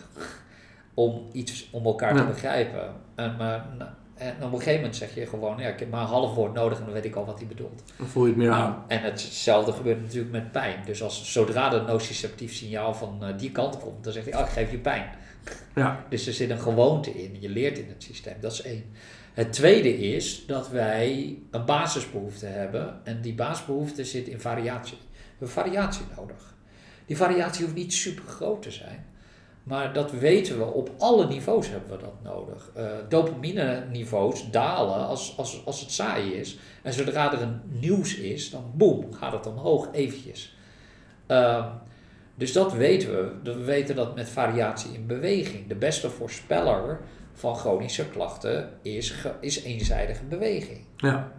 om iets om elkaar te begrijpen. En, maar, nou, en op een gegeven moment zeg je gewoon, ja, ik heb maar een half woord nodig en dan weet ik al wat hij bedoelt. Dan voel je het meer Nou, aan. en hetzelfde gebeurt natuurlijk met pijn. Dus als, zodra een nociceptief signaal van eh, die kant komt, dan zegt hij, oh, ik geef je pijn. Ja. Dus er zit een gewoonte in, je leert in het systeem, dat is één. Het tweede is dat wij een basisbehoefte hebben en die basisbehoefte zit in variatie. We hebben variatie nodig. Die variatie hoeft niet super groot te zijn, maar dat weten we, op alle niveaus hebben we dat nodig. Eh dopamine niveaus dalen als, als, als het saai is en zodra er een nieuws is, dan boem, gaat het omhoog eventjes. Ehm, dus dat weten we. We weten dat met variatie in beweging. De beste voorspeller van chronische klachten is, is eenzijdige beweging. Ja.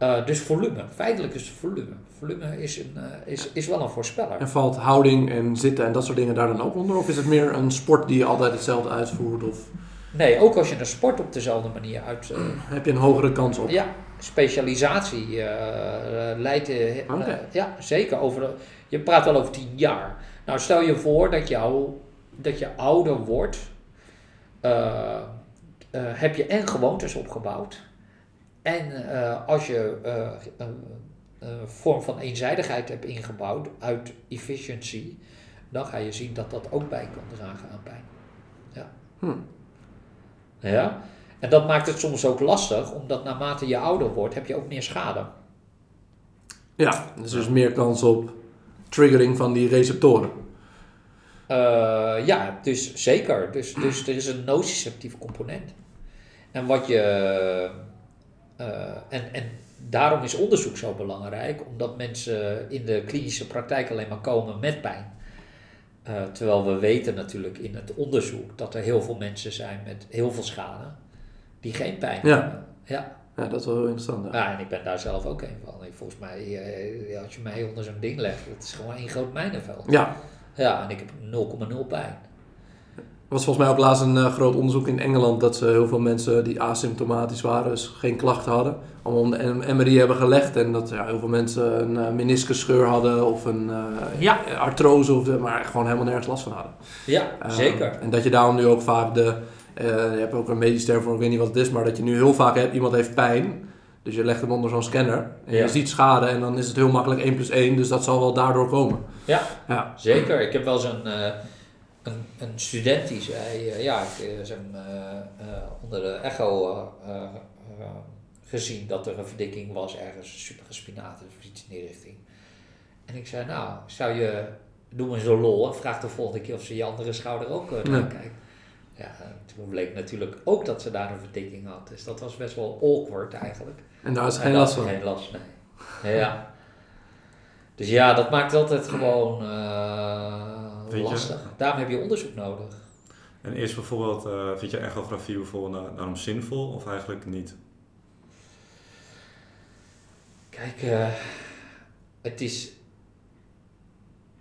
Eh, dus volume. Feitelijk is het volume. Volume is, een, eh, is, is wel een voorspeller. En valt houding en zitten en dat soort dingen daar dan ook onder? Of is het meer een sport die je altijd hetzelfde uitvoert? Of Nee, ook als je een sport op dezelfde manier uit... eh, heb je een hogere kans op? Ja, specialisatie leidt... ja, zeker. Over, je praat wel over tien jaar. Nou, stel je voor dat, jou, dat je ouder wordt. Eh, eh, heb je en gewoontes opgebouwd. En eh, als je een, een vorm van eenzijdigheid hebt ingebouwd uit efficiency... dan ga je zien dat dat ook bij kan dragen aan pijn. Ja. Hm. Ja. En dat maakt het soms ook lastig, omdat naarmate je ouder wordt, heb je ook meer schade. Ja, dus er is meer kans op triggering van die receptoren. Eh, ja, dus zeker. Dus, dus er is een nociceptief component. En wat je. eh, en, en daarom is onderzoek zo belangrijk, omdat mensen in de klinische praktijk alleen maar komen met pijn. Eh, terwijl we weten natuurlijk in het onderzoek dat er heel veel mensen zijn met heel veel schade die geen pijn Ja. hebben. Ja. Ja, dat is wel heel interessant. Ja. Ja, en ik ben daar zelf ook een van. Volgens mij, als je mij onder zo'n ding legt, het is gewoon één groot mijnenveld. ja. Ja, en ik heb 0,0 pijn. Er was volgens mij ook laatst een eh, groot onderzoek in Engeland dat ze heel veel mensen die asymptomatisch waren, dus geen klachten hadden, allemaal om de MRI hebben gelegd. En dat ja, heel veel mensen een eh, meniscusscheur hadden of een eh, Ja. artrose, of de, maar gewoon helemaal nergens last van hadden. Ja, Eh, zeker. En dat je daarom nu ook vaak de, eh, je hebt ook een medisch term voor, ik weet niet wat het is, maar dat je nu heel vaak hebt, iemand heeft pijn. Dus je legt hem onder zo'n scanner en Ja. je ziet schade en dan is het heel makkelijk 1 plus 1, dus dat zal wel daardoor komen. Ja. Ja. Zeker. Ik heb wel eens een, eh, een, een student die zei, eh, ja, ik heb hem eh, eh, onder de echo gezien dat er een verdikking was ergens, supergespinaat of iets in die richting. En ik zei, nou, zou je, doe me zo lol en vraag de volgende keer of ze je andere schouder ook Ja. Ja, en toen bleek natuurlijk ook dat ze daar een verdikking had. Dus dat was best wel awkward eigenlijk. En daar is En geen last had van. ze Geen last, nee. Ja. Dus ja, dat maakt altijd gewoon eh, je- lastig. Daarom heb je onderzoek nodig. En is bijvoorbeeld, eh vind je echografie bijvoorbeeld da- daarom zinvol of eigenlijk niet? Kijk, eh, het is.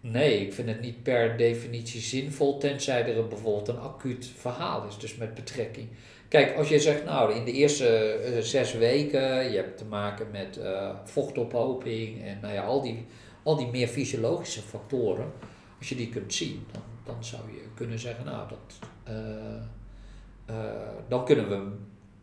Nee, ik vind het niet per definitie zinvol, tenzij er bijvoorbeeld een acuut verhaal is, dus met betrekking. Kijk, als je zegt, nou, in de eerste eh, zes weken, je hebt te maken met eh, vochtophoping en nou ja, al die, al die meer fysiologische factoren, als je die kunt zien, dan, dan zou je kunnen zeggen, nou, dat, eh, dan kunnen we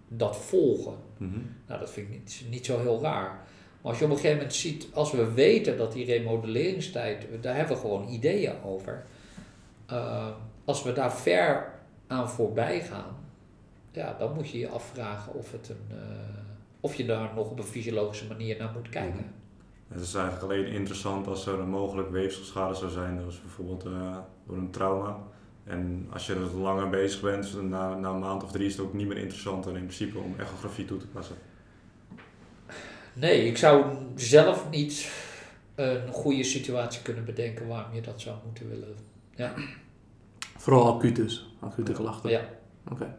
dat volgen. Mhm. Nou, dat vind ik niet, niet zo heel raar. Maar als je op een gegeven moment ziet, als we weten dat die remodelleringstijd, daar hebben we gewoon ideeën over. Uh, als we daar ver aan voorbij gaan, ja, dan moet je je afvragen of, het een, uh, of je daar nog op een fysiologische manier naar moet kijken. Het is eigenlijk alleen interessant als er een mogelijk weefselschade zou zijn, dus bijvoorbeeld uh, door een trauma. En als je er langer bezig bent, na, na een maand of drie is het ook niet meer interessant in principe om echografie toe te passen. Nee, ik zou zelf niet een goede situatie kunnen bedenken waarom je dat zou moeten willen. Ja. Vooral acuut dus, acute klachten. Ja. Oké.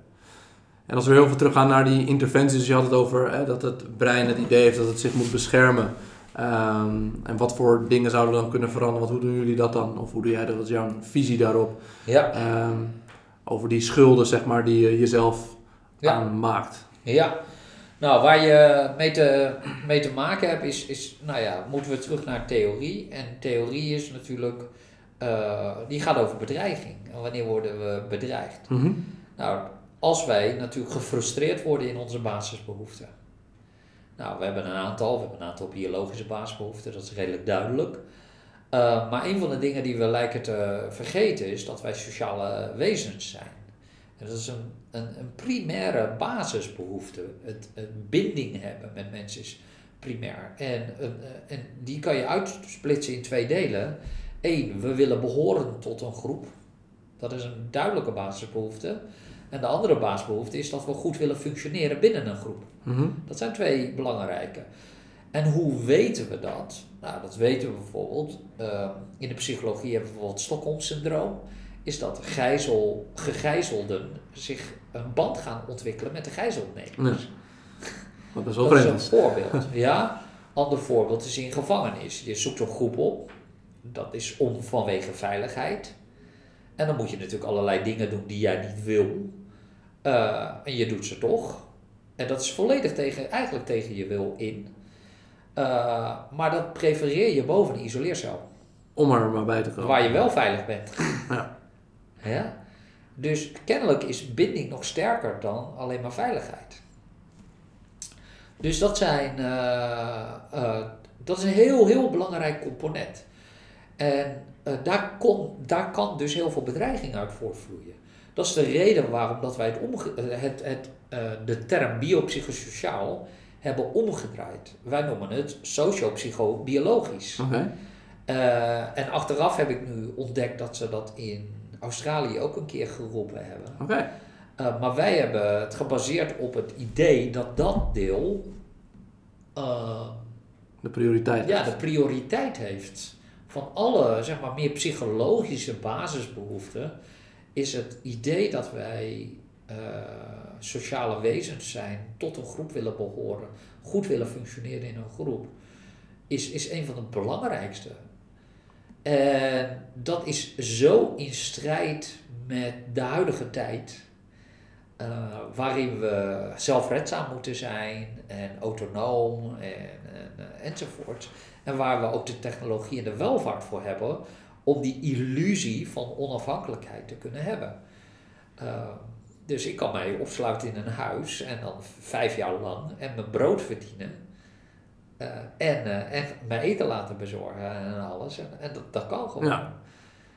En als we heel veel teruggaan naar die interventies, je had het over hè, dat het brein het idee heeft dat het zich moet beschermen. Um, en wat voor dingen zouden dan kunnen veranderen? Want hoe doen jullie dat dan? Of hoe doe jij dat? Wat is jouw visie daarop? Ja. Um, over die schulden, zeg maar, die je jezelf ja. aanmaakt. Ja. Nou, waar je mee te, mee te maken hebt, is, is, nou ja, moeten we terug naar theorie. En theorie is natuurlijk, uh, die gaat over bedreiging. En wanneer worden we bedreigd? Mm -hmm. Nou, als wij natuurlijk gefrustreerd worden in onze basisbehoeften. Nou, we hebben een aantal, we hebben een aantal biologische basisbehoeften, dat is redelijk duidelijk. Uh, maar een van de dingen die we lijken te vergeten is dat wij sociale wezens zijn. En dat is een, een, een primaire basisbehoefte. Het, het, binding hebben met mensen is primair. En, uh, en die kan je uitsplitsen in twee delen. Eén, we willen behoren tot een groep. Dat is een duidelijke basisbehoefte. En de andere basisbehoefte is dat we goed willen functioneren binnen een groep. Mm -hmm. Dat zijn twee belangrijke. En hoe weten we dat? Nou, dat weten we bijvoorbeeld. Uh, in de psychologie hebben we bijvoorbeeld Stockholm-syndroom. Is dat gijzel, gegijzelden zich een band gaan ontwikkelen met de gijzelnemers. Ja. Dat is, wel dat is een voorbeeld. ja. Ander voorbeeld is in gevangenis. Je zoekt een groep op. Dat is om vanwege veiligheid. En dan moet je natuurlijk allerlei dingen doen die jij niet wil. Uh, en je doet ze toch. En dat is volledig tegen, eigenlijk tegen je wil in. Uh, maar dat prefereer je boven een isoleercel. Om er maar bij te komen. Waar je wel veilig bent. Ja. ja? Dus kennelijk is binding nog sterker dan alleen maar veiligheid. Dus dat, zijn, uh, uh, dat is een heel, heel belangrijk component. En daar, kon, daar kan dus heel veel bedreiging uit voortvloeien. Dat is de reden waarom dat wij het, omge het, het de term biopsychosociaal hebben omgedraaid. Wij noemen het sociopsychobiologisch. Okay. En achteraf heb ik nu ontdekt dat ze dat in Australië ook een keer geroepen hebben. Okay. Uh, maar wij hebben het gebaseerd op het idee dat dat deel. de prioriteit Ja, de prioriteit heeft. Van alle zeg maar, meer psychologische basisbehoeften is het idee dat wij uh, sociale wezens zijn, tot een groep willen behoren, goed willen functioneren in een groep, is, is een van de belangrijkste. En dat is zo in strijd met de huidige tijd, uh, waarin we zelfredzaam moeten zijn en autonoom en, en, enzovoort. En waar we ook de technologie en de welvaart voor hebben om die illusie van onafhankelijkheid te kunnen hebben. Dus ik kan mij opsluiten in een huis en dan vijf jaar lang en mijn brood verdienen. Uh, en, uh, en mijn eten laten bezorgen en alles. En, en dat, dat kan gewoon. Ja.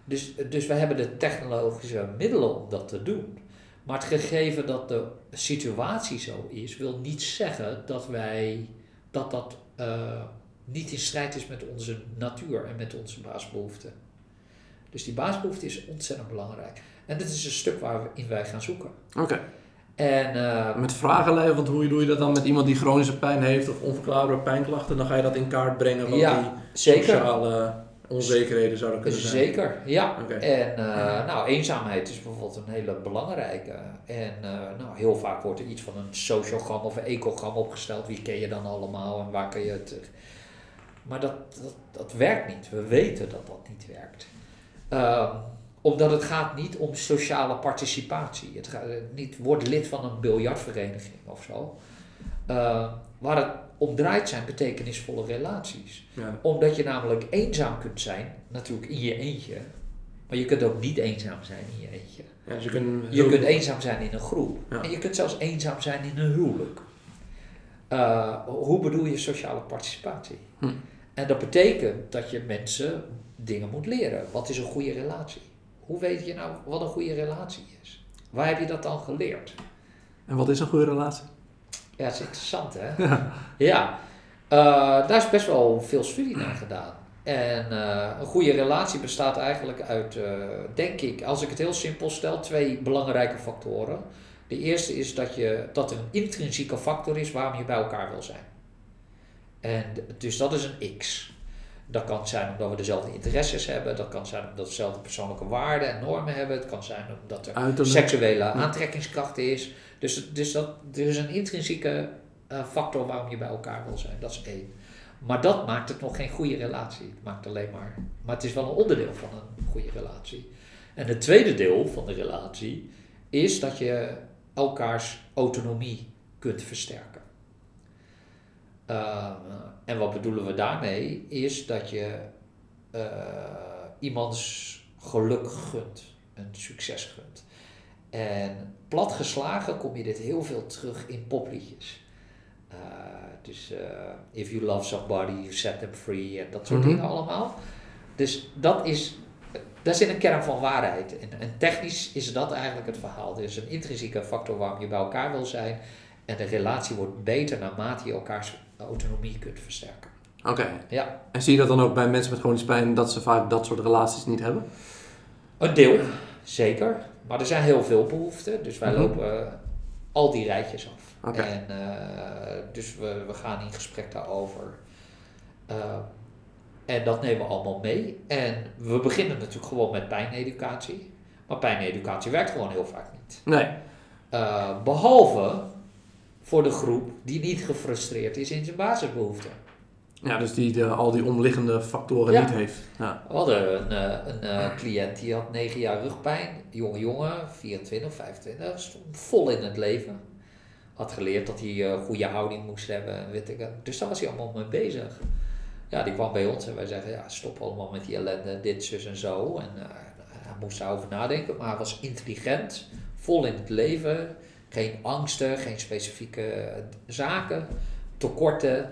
Dus, dus we hebben de technologische middelen om dat te doen. Maar het gegeven dat de situatie zo is, wil niet zeggen dat wij dat dat uh, niet in strijd is met onze natuur en met onze basisbehoeften. Dus die basisbehoefte is ontzettend belangrijk. En dit is een stuk waarin wij gaan zoeken. Oké. Okay. En, uh, met vragenlijsten, want hoe doe je dat dan met iemand die chronische pijn heeft of onverklaarbare pijnklachten? Dan ga je dat in kaart brengen wat ja, die zeker. sociale onzekerheden zouden kunnen zijn. Zeker, ja. Okay. En uh, nou, eenzaamheid is bijvoorbeeld een hele belangrijke. En uh, nou, heel vaak wordt er iets van een sociogram of een ecogram opgesteld. Wie ken je dan allemaal en waar kun je het... Maar dat, dat, dat werkt niet. We weten dat dat niet werkt. Omdat het gaat niet om sociale participatie. Het gaat niet word lid van een biljartvereniging of zo. Uh, waar het om draait zijn betekenisvolle relaties. Ja. Omdat je namelijk eenzaam kunt zijn, natuurlijk in je eentje. Maar je kunt ook niet eenzaam zijn in je eentje. Ja, dus je kunt, Je kunt eenzaam zijn in een groep. Ja. En je kunt zelfs eenzaam zijn in een huwelijk. Eh, hoe bedoel je sociale participatie? Hm. En dat betekent dat je mensen dingen moet leren. Wat is een goede relatie? Hoe weet je nou wat een goede relatie is? Waar heb je dat dan geleerd? En wat is een goede relatie? Ja, dat is interessant hè? Ja, Eh, daar is best wel veel studie naar gedaan. En eh, een goede relatie bestaat eigenlijk uit, eh, denk ik, als ik het heel simpel stel, twee belangrijke factoren. De eerste is dat, je, dat er een intrinsieke factor is waarom je bij elkaar wil zijn. En dus dat is een X. Dat kan zijn omdat we dezelfde interesses hebben, dat kan zijn omdat we dezelfde persoonlijke waarden en normen hebben, het kan zijn omdat er Uiterlijk. seksuele aantrekkingskracht is. Dus, dus dat, er is een intrinsieke eh, factor waarom je bij elkaar wil zijn. Dat is één. Maar dat maakt het nog geen goede relatie. Het maakt alleen maar. Maar het is wel een onderdeel van een goede relatie. En het tweede deel van de relatie is dat je elkaars autonomie kunt versterken. Eh, en wat bedoelen we daarmee? Is dat je eh, iemands geluk gunt, een succes gunt. En platgeslagen kom je dit heel veel terug in popliedjes. Eh, dus eh, if you love somebody, you set them free en dat soort Mhm. dingen allemaal. Dus dat is, daar zit een kern van waarheid in. En technisch is dat eigenlijk het verhaal. Er is een intrinsieke factor waarom je bij elkaar wil zijn. En de relatie wordt beter naarmate je elkaars autonomie kunt versterken. Oké. Ja, En zie je dat dan ook bij mensen met chronische pijn dat ze vaak dat soort relaties niet hebben? een deel, zeker. Maar er zijn heel veel behoeften. Dus wij Mhm. lopen eh, al die rijtjes af. En eh, dus we, we gaan in gesprek daarover. Eh, en dat nemen we allemaal mee. En we beginnen natuurlijk gewoon met pijneducatie. Maar pijneducatie werkt gewoon heel vaak niet. Nee. Eh, behalve voor de groep die niet gefrustreerd is in zijn basisbehoeften. Ja, dus die de, al die omliggende factoren Ja. niet heeft. Ja. We hadden een, eh, een eh, cliënt die had 9 jaar rugpijn. Jonge jongen, 24, 25, stond vol in het leven. Had geleerd dat hij eh, goede houding moest hebben. en Weet ik, dus daar was hij allemaal mee bezig. Ja, die kwam bij ons en wij zeggen, ja, stop allemaal met die ellende, dit, zus en zo. En eh, hij moest daarover nadenken, maar hij was intelligent, vol in het leven. Geen angsten, geen specifieke eh, zaken, tekorten.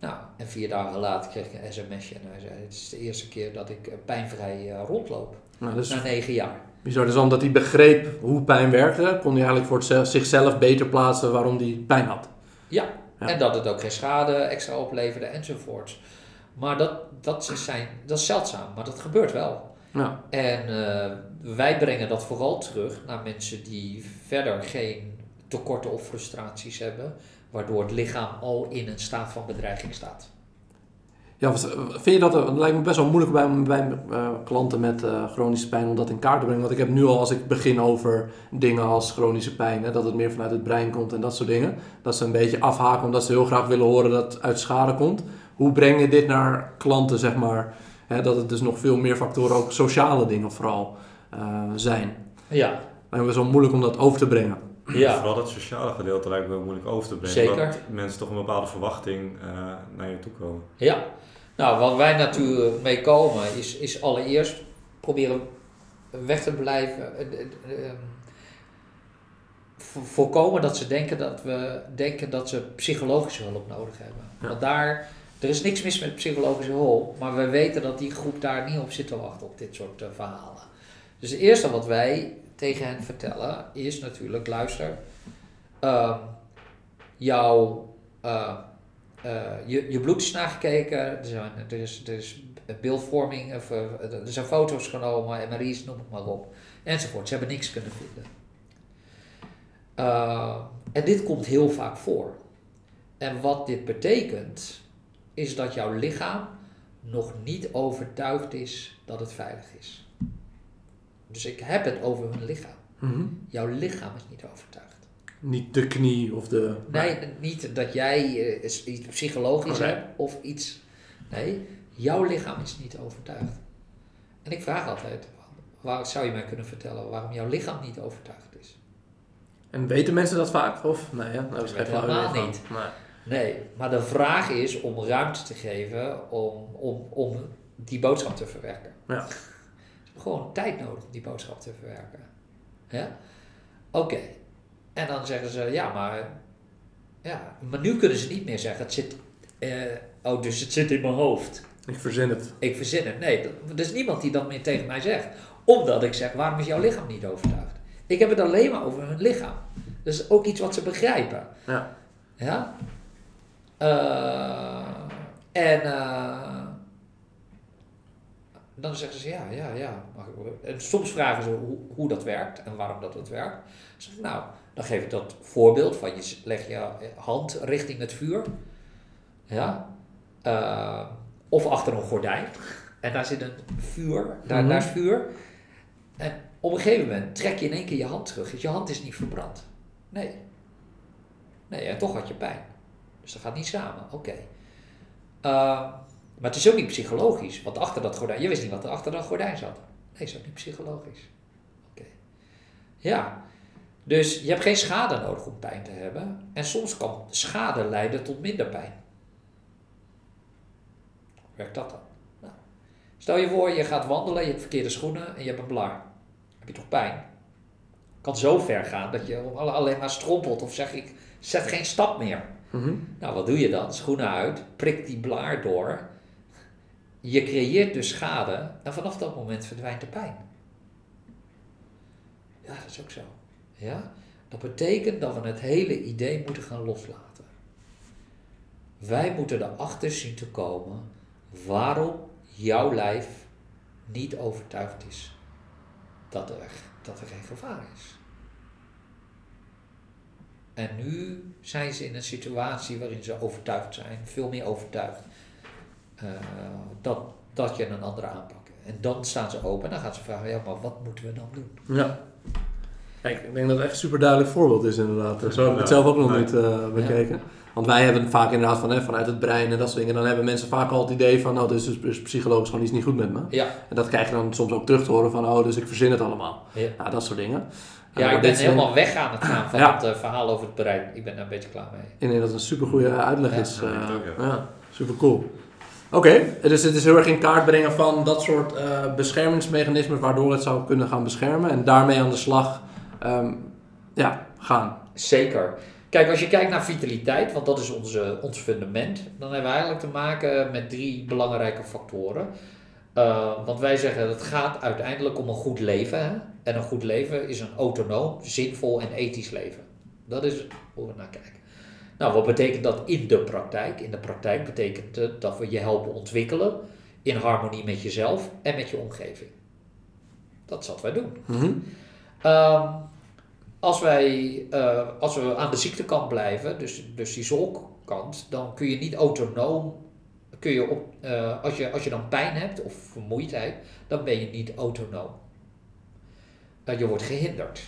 Nou, en vier dagen later kreeg ik een sms'je en hij zei, het is de eerste keer dat ik eh, pijnvrij eh, rondloop. Nou, is Na negen jaar. bizar. Dus omdat hij begreep hoe pijn werkte, kon hij eigenlijk voor zichzelf beter plaatsen waarom hij pijn had. Ja. Ja. en dat het ook geen schade extra opleverde enzovoorts. Maar dat, dat, is zijn, dat is zeldzaam, maar dat gebeurt wel. Ja. En wij brengen dat vooral terug naar mensen die verder geen tekorten of frustraties hebben, waardoor het lichaam al in een staat van bedreiging staat. Ja, vind je dat, het lijkt me best wel moeilijk bij, bij eh, klanten met eh, chronische pijn om dat in kaart te brengen. Want ik heb nu al, als ik begin over dingen als chronische pijn, dat het meer vanuit het brein komt en dat soort dingen. Dat ze een beetje afhaken omdat ze heel graag willen horen dat het uit schade komt. Hoe breng je dit naar klanten, zeg maar? Hè, dat het dus nog veel meer factoren, ook sociale dingen vooral, zijn. Ja, Lijkt me best wel moeilijk om dat over te brengen. ja. Vooral dat sociale gedeelte lijkt me moeilijk over te brengen. Zeker. Dat mensen toch een bepaalde verwachting eh, naar je toe komen. Ja, nou wat wij natuurlijk mee komen is, is allereerst proberen weg te blijven. eh, eh, eh, vo- voorkomen dat ze denken dat we denken dat ze psychologische hulp nodig hebben. Ja. Want daar, er is niks mis met psychologische hulp, maar we weten dat die groep daar niet op zit te wachten op dit soort eh, verhalen. Dus het eerste wat wij tegen hen vertellen is natuurlijk, luister, ehm, jouw eh, eh, je, je bloed is nagekeken, er, zijn, er, is, beeldvorming, eh, er zijn foto's genomen, MRI's, noem het maar op, enzovoort. Ze hebben niks kunnen vinden. Eh, en dit komt heel vaak voor. En wat dit betekent, is dat jouw lichaam nog niet overtuigd is dat het veilig is. Dus ik heb het over hun lichaam. Mhm. Jouw lichaam is niet overtuigd. Niet de knie of de... Nee, niet dat jij eh, iets psychologisch Oké. hebt of iets. Nee, jouw lichaam is niet overtuigd. En ik vraag altijd, waar zou je mij kunnen vertellen waarom jouw lichaam niet overtuigd is? En weten mensen dat vaak? Of nee, hè? dat is helemaal niet. Nee. Nee, maar de vraag is om ruimte te geven om, om, om die boodschap te verwerken. Ja. Gewoon tijd nodig om die boodschap te verwerken. Ja? Oké. En dan zeggen ze, ja, maar, ja, maar nu kunnen ze niet meer zeggen, het zit, eh, oh, dus het zit in mijn hoofd. Ik verzin het. Ik verzin het. Nee, er is niemand die dat meer tegen mij zegt. Omdat ik zeg, waarom is jouw lichaam niet overtuigd? Ik heb het alleen maar over hun lichaam. Dat is ook iets wat ze begrijpen. Ja. Ja? Eh, en eh, dan zeggen ze ja, ja, ja. En soms vragen ze hoe, hoe dat werkt en waarom dat het werkt. Zeg ik, nou, dan geef ik dat voorbeeld van je leg je hand richting het vuur. Ja? Eh, of achter een gordijn. En daar zit een vuur, daar, Mhm. daar is vuur. En op een gegeven moment trek je in één keer je hand terug. Dus je hand is niet verbrand. Nee. Nee, en toch had je pijn. Dus dat gaat niet samen. Oké. Uh, maar het is ook niet psychologisch. Want achter dat gordijn, je wist niet wat er achter dat gordijn zat. Nee, is ook niet psychologisch. Oké. Ja. Dus je hebt geen schade nodig om pijn te hebben. En soms kan schade leiden tot minder pijn. Hoe werkt dat dan? Nou, stel je voor, je gaat wandelen, je hebt verkeerde schoenen en je hebt een blaar. Heb je toch pijn? Kan zo ver gaan dat je alleen maar strompelt of zeg ik, zet geen stap meer. Mhm. Nou, wat doe je dan? Schoenen uit, prik die blaar door. Je creëert dus schade en vanaf dat moment verdwijnt de pijn. Ja, dat is ook zo. Ja? Dat betekent dat we het hele idee moeten gaan loslaten. Wij moeten erachter zien te komen waarom jouw lijf niet overtuigd is dat er, dat er geen gevaar is. En nu zijn ze in een situatie waarin ze overtuigd zijn, veel meer overtuigd, uh, dat, dat je een andere aanpak. En dan staan ze open en dan gaan ze vragen, ja, maar wat moeten we dan doen? Ja. Kijk, ik denk dat het echt een super duidelijk voorbeeld is inderdaad. Zo heb ik het zelf ook nog Nee. niet uh, bekeken. Ja. Want wij hebben vaak inderdaad van, hè, vanuit het brein en dat soort dingen. Dan hebben mensen vaak al het idee van, nou, dus is dus psychologisch gewoon iets niet goed met me. Ja. En dat krijg je dan soms ook terug te horen van, oh, dus ik verzin het allemaal. Ja, nou, dat soort dingen. Ja, ik ben helemaal weg aan het gaan van ja. het uh, verhaal over het brein. Ik ben daar een beetje klaar mee. Ik denk dat het een super goede uitleg Ja. is. Uh, Ja, ook, ja. ja, super cool. Oké, dus het is heel erg in kaart brengen van dat soort uh, beschermingsmechanismen waardoor het zou kunnen gaan beschermen. En daarmee aan de slag um, ja, gaan. Zeker. Kijk, als je kijkt naar vitaliteit, want dat is onze, ons fundament, dan hebben we eigenlijk te maken met drie belangrijke factoren. Uh, want wij zeggen het gaat uiteindelijk om een goed leven. Hè? En een goed leven is een autonoom, zinvol en ethisch leven. Dat is hoe we naar kijken. Nou, wat betekent dat in de praktijk? In de praktijk betekent het dat we je helpen ontwikkelen in harmonie met jezelf en met je omgeving. Dat is wat wij doen. Mm -hmm. um, als, wij, uh, als we aan de ziektekant blijven, dus, dus die zolkkant, dan kun je niet autonoom, kun je op, uh, als, je, als je dan pijn hebt of vermoeidheid, dan ben je niet autonoom. Uh, je wordt gehinderd.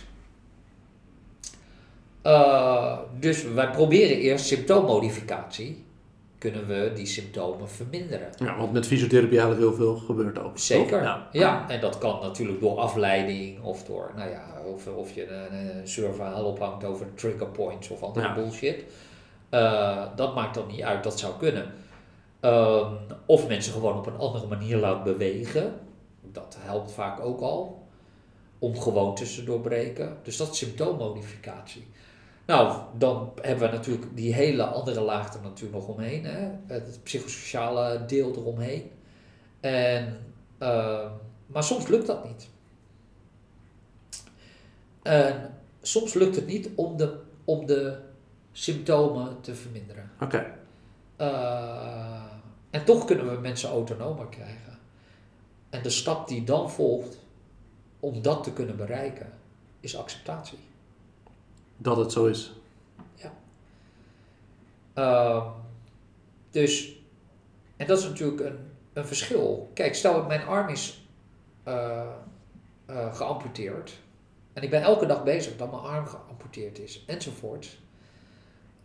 Uh, dus wij proberen eerst symptoommodificatie. Kunnen we die symptomen verminderen? Ja, want met fysiotherapie eigenlijk heel veel gebeurt ook. Zeker. Ja. ja, en dat kan natuurlijk door afleiding of door, nou ja, of, of je een, een surverhaal ophangt over trigger points of andere Ja. bullshit. Uh, dat maakt dan niet uit, dat zou kunnen. Um, of mensen gewoon op een andere manier laten bewegen. Dat helpt vaak ook al. Om gewoontes te doorbreken. Dus dat is symptoommodificatie. Nou, dan hebben we natuurlijk die hele andere laag er natuurlijk nog omheen. Hè? Het psychosociale deel eromheen. En, uh, maar soms lukt dat niet. En soms lukt het niet om de, om de symptomen te verminderen. Oké. Okay. Uh, en toch kunnen we mensen autonomer krijgen. En de stap die dan volgt om dat te kunnen bereiken, is acceptatie. Dat het zo is. Ja. Uh, dus, en dat is natuurlijk een, een verschil. Kijk, stel dat mijn arm is uh, uh, geamputeerd. En ik ben elke dag bezig dat mijn arm geamputeerd is, enzovoort.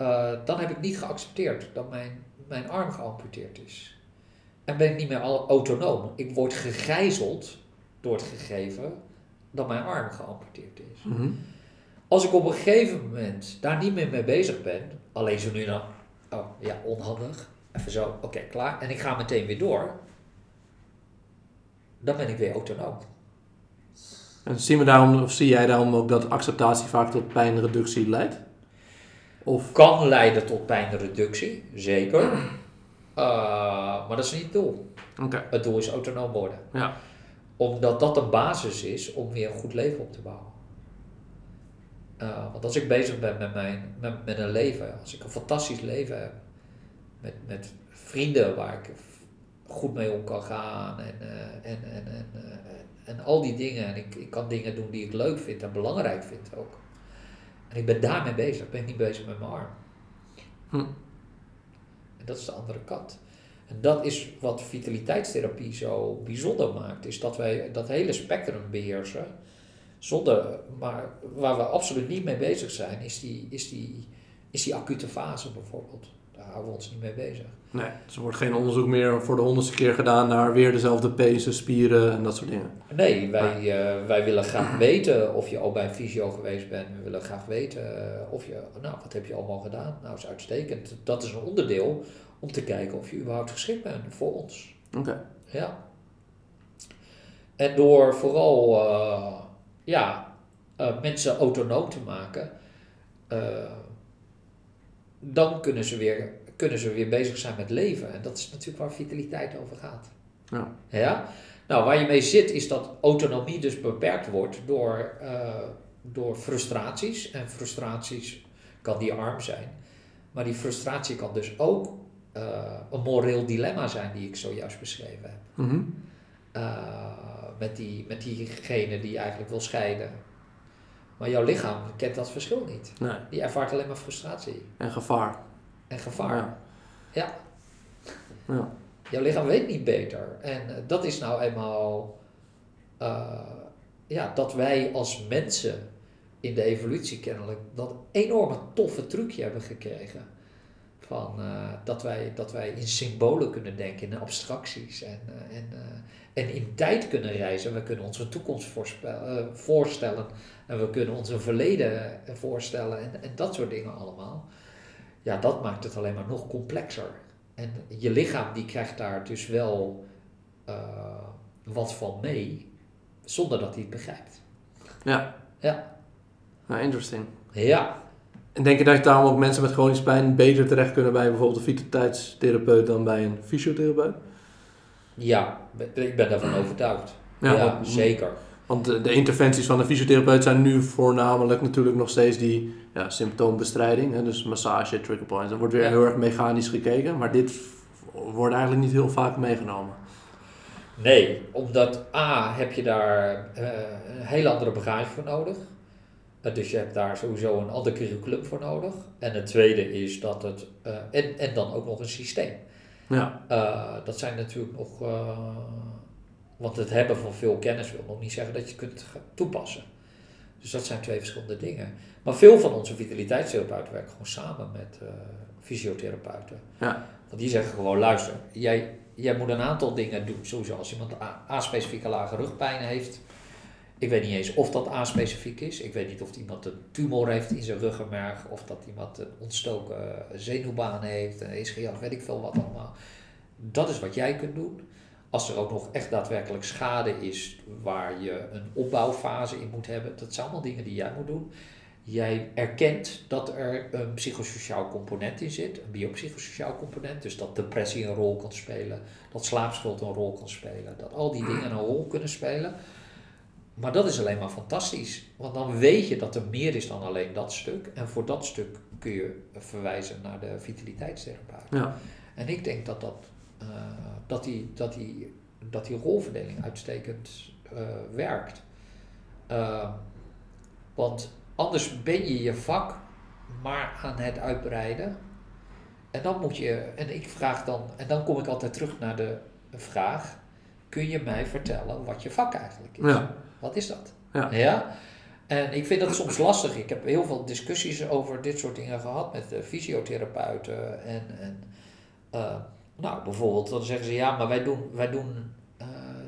Uh, dan heb ik niet geaccepteerd dat mijn, mijn arm geamputeerd is. En ben ik niet meer autonoom. Ik word gegijzeld door het gegeven dat mijn arm geamputeerd is. Mm -hmm. Als ik op een gegeven moment daar niet meer mee bezig ben, alleen zo nu dan, oh ja, onhandig, even zo, oké, okay, klaar, en ik ga meteen weer door, dan ben ik weer autonoom. En zien we daarom, of zie jij daarom ook dat acceptatie vaak tot pijnreductie leidt? Of, Kan leiden tot pijnreductie, zeker. Uh, maar dat is niet het doel. Het doel is autonoom worden. ja. Omdat dat een basis is om weer een goed leven op te bouwen. Uh, want als ik bezig ben met, mijn, met, met een leven, als ik een fantastisch leven heb, met, met vrienden waar ik goed mee om kan gaan en, uh, en, en, en, uh, en al die dingen. En ik, ik kan dingen doen die ik leuk vind en belangrijk vind ook. En ik ben daarmee bezig, ben ik niet bezig met mijn arm. Hm. En dat is de andere kant. En dat is wat vitaliteitstherapie zo bijzonder maakt, is dat wij dat hele spectrum beheersen. Zonder, maar waar we absoluut niet mee bezig zijn, is die, is die, is die acute fase bijvoorbeeld. Daar houden we ons niet mee bezig. Nee, dus er wordt geen onderzoek meer voor de honderdste keer gedaan naar weer dezelfde pezen, spieren en dat soort dingen. Nee, wij, uh, wij willen graag weten of je al bij een fysio geweest bent. We willen graag weten uh, of je, nou, wat heb je allemaal gedaan? Nou, is uitstekend. Dat is een onderdeel om te kijken of je überhaupt geschikt bent voor ons. Oké. Okay. Ja. En door vooral uh, ja, uh, mensen autonoom te maken, uh, dan kunnen ze, weer, kunnen ze weer bezig zijn met leven. En dat is natuurlijk waar vitaliteit over gaat. Ja. ja? Nou, waar je mee zit is dat autonomie dus beperkt wordt door, door frustraties. En frustraties kan die arm zijn. Maar die frustratie kan dus ook een moreel dilemma zijn die ik zojuist beschreven heb. Mm -hmm. Uh, met, die, met diegene die je eigenlijk wil scheiden. Maar jouw lichaam kent dat verschil niet. Nee. Die ervaart alleen maar frustratie. En gevaar. En gevaar. Ja. ja. ja. Jouw lichaam weet niet beter. En uh, dat is nou eenmaal... ja, dat wij als mensen in de evolutie kennelijk... dat enorme toffe trucje hebben gekregen van, uh, dat, wij, dat wij in symbolen kunnen denken, in abstracties en, uh, en, uh, en in tijd kunnen reizen. We kunnen onze toekomst voorstellen en we kunnen ons een verleden voorstellen en, en dat soort dingen allemaal. Ja, dat maakt het alleen maar nog complexer. En je lichaam die krijgt daar dus wel wat van mee, zonder dat hij het begrijpt. Ja. Ja. Nou, interesting. Ja, en denk je dat daarom ook mensen met chronische pijn beter terecht kunnen bij bijvoorbeeld een vitaliteitstherapeut dan bij een fysiotherapeut? Ja, ik ben daarvan overtuigd. Ja, Ja, want- zeker. Want de, de interventies van de fysiotherapeut zijn nu voornamelijk natuurlijk nog steeds die ja, symptoombestrijding. Hè, dus massage, trigger points. Er wordt weer Ja. heel erg mechanisch gekeken. Maar dit wordt eigenlijk niet heel vaak meegenomen. Nee, omdat A, heb je daar eh, een hele andere bagage voor nodig. Dus je hebt daar sowieso een ander curriculum voor nodig. En het tweede is dat het, eh, en, en dan ook nog een systeem. Ja, Eh, dat zijn natuurlijk nog, eh, want het hebben van veel kennis wil nog niet zeggen dat je het kunt toepassen. Dus dat zijn twee verschillende dingen. Maar veel van onze vitaliteitstherapeuten werken gewoon samen met fysiotherapeuten. ja, Want die zeggen gewoon, luister, jij, jij moet een aantal dingen doen. Sowieso als iemand A-specifieke lage rugpijn heeft. Ik weet niet eens of dat A-specifiek is. Ik weet niet of iemand een tumor heeft in zijn ruggenmerg. Of dat iemand een ontstoken zenuwbaan heeft. Een ischias, weet ik veel wat allemaal. Dat is wat jij kunt doen. Als er ook nog echt daadwerkelijk schade is waar je een opbouwfase in moet hebben. Dat zijn allemaal dingen die jij moet doen. Jij erkent dat er een psychosociaal component in zit, een biopsychosociaal component, dus dat depressie een rol kan spelen, dat slaapschuld een rol kan spelen, dat al die dingen een rol kunnen spelen. Maar dat is alleen maar fantastisch, want dan weet je dat er meer is dan alleen dat stuk. En voor dat stuk kun je verwijzen naar de vitaliteitstherapeut. ja. En ik denk dat, dat, eh, dat, die, dat, die, dat die rolverdeling uitstekend eh, werkt. Ehm, want anders ben je je vak maar aan het uitbreiden. En dan moet je, en ik vraag dan, en dan kom ik altijd terug naar de vraag: kun je mij vertellen wat je vak eigenlijk is? Ja. Wat is dat? Ja. ja? En ik vind dat soms lastig. Ik heb heel veel discussies over dit soort dingen gehad met eh, fysiotherapeuten. En, en eh, nou, bijvoorbeeld, dan zeggen ze ja, maar wij doen, wij doen eh,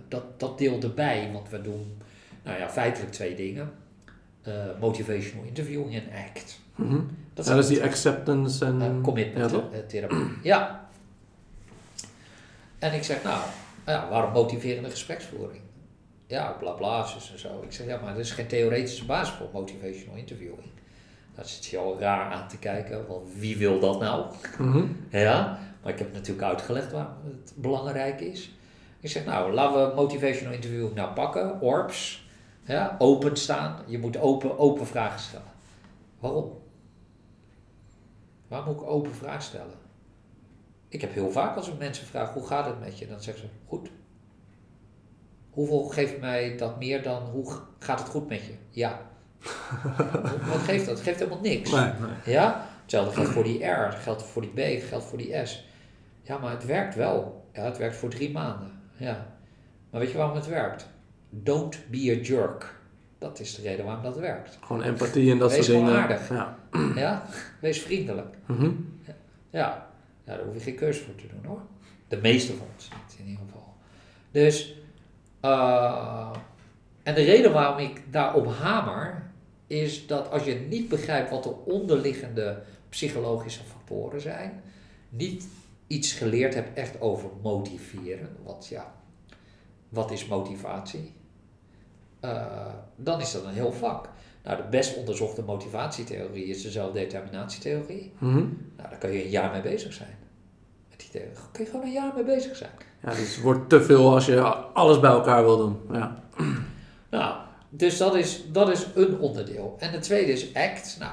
dat, dat deel erbij. Want we doen, nou ja, feitelijk twee dingen. Motivational interviewing en ACT. Mhm. Dat ja, zijn dat is die acceptance en... commitment Ja, therapie. Ja. En ik zeg, nou, ja, waarom motiverende gespreksvoering? Ja, bla bla, zus en zo. Ik zeg, ja, maar er is geen theoretische basis voor motivational interviewing. Daar zit je al raar aan te kijken, want wie wil dat nou? Mhm. Ja, maar ik heb natuurlijk uitgelegd waarom het belangrijk is. Ik zeg, nou, laten we motivational interviewing nou pakken. ORPS, ja, openstaan. Je moet open, open vragen stellen. Waarom? Waarom moet ik open vragen stellen? Ik heb heel vaak als ik mensen vraag, hoe gaat het met je? Dan zeggen ze, goed. Hoeveel geeft mij dat meer dan, hoe gaat het goed met je? Ja. Wat geeft dat? Het geeft helemaal niks. Nee. Ja, hetzelfde geldt voor die R, geldt voor die B, geldt voor die S. Ja, maar het werkt wel. Ja, het werkt voor drie maanden. Ja. Maar weet je waarom het werkt? Don't be a jerk. Dat is de reden waarom dat werkt. Gewoon empathie en dat Wees soort dingen. aardig. Ja. Ja, wees vriendelijk. Mhm. Ja. ja, daar hoef je geen keuze voor te doen hoor. De meeste van ons niet in ieder geval. Dus, eh, en de reden waarom ik daarop hamer, is dat als je niet begrijpt wat de onderliggende psychologische factoren zijn, niet iets geleerd hebt echt over motiveren, want ja, wat is motivatie? Eh, dan is dat een heel vak. Nou, de best onderzochte motivatietheorie is de zelfdeterminatietheorie. Mhm. Nou, daar kun je een jaar mee bezig zijn. Met die theorie. Kun je gewoon een jaar mee bezig zijn. Ja, dus het wordt te veel als je alles bij elkaar wil doen. Ja. Nou, dus dat is, dat is een onderdeel. En de tweede is ACT. Nou,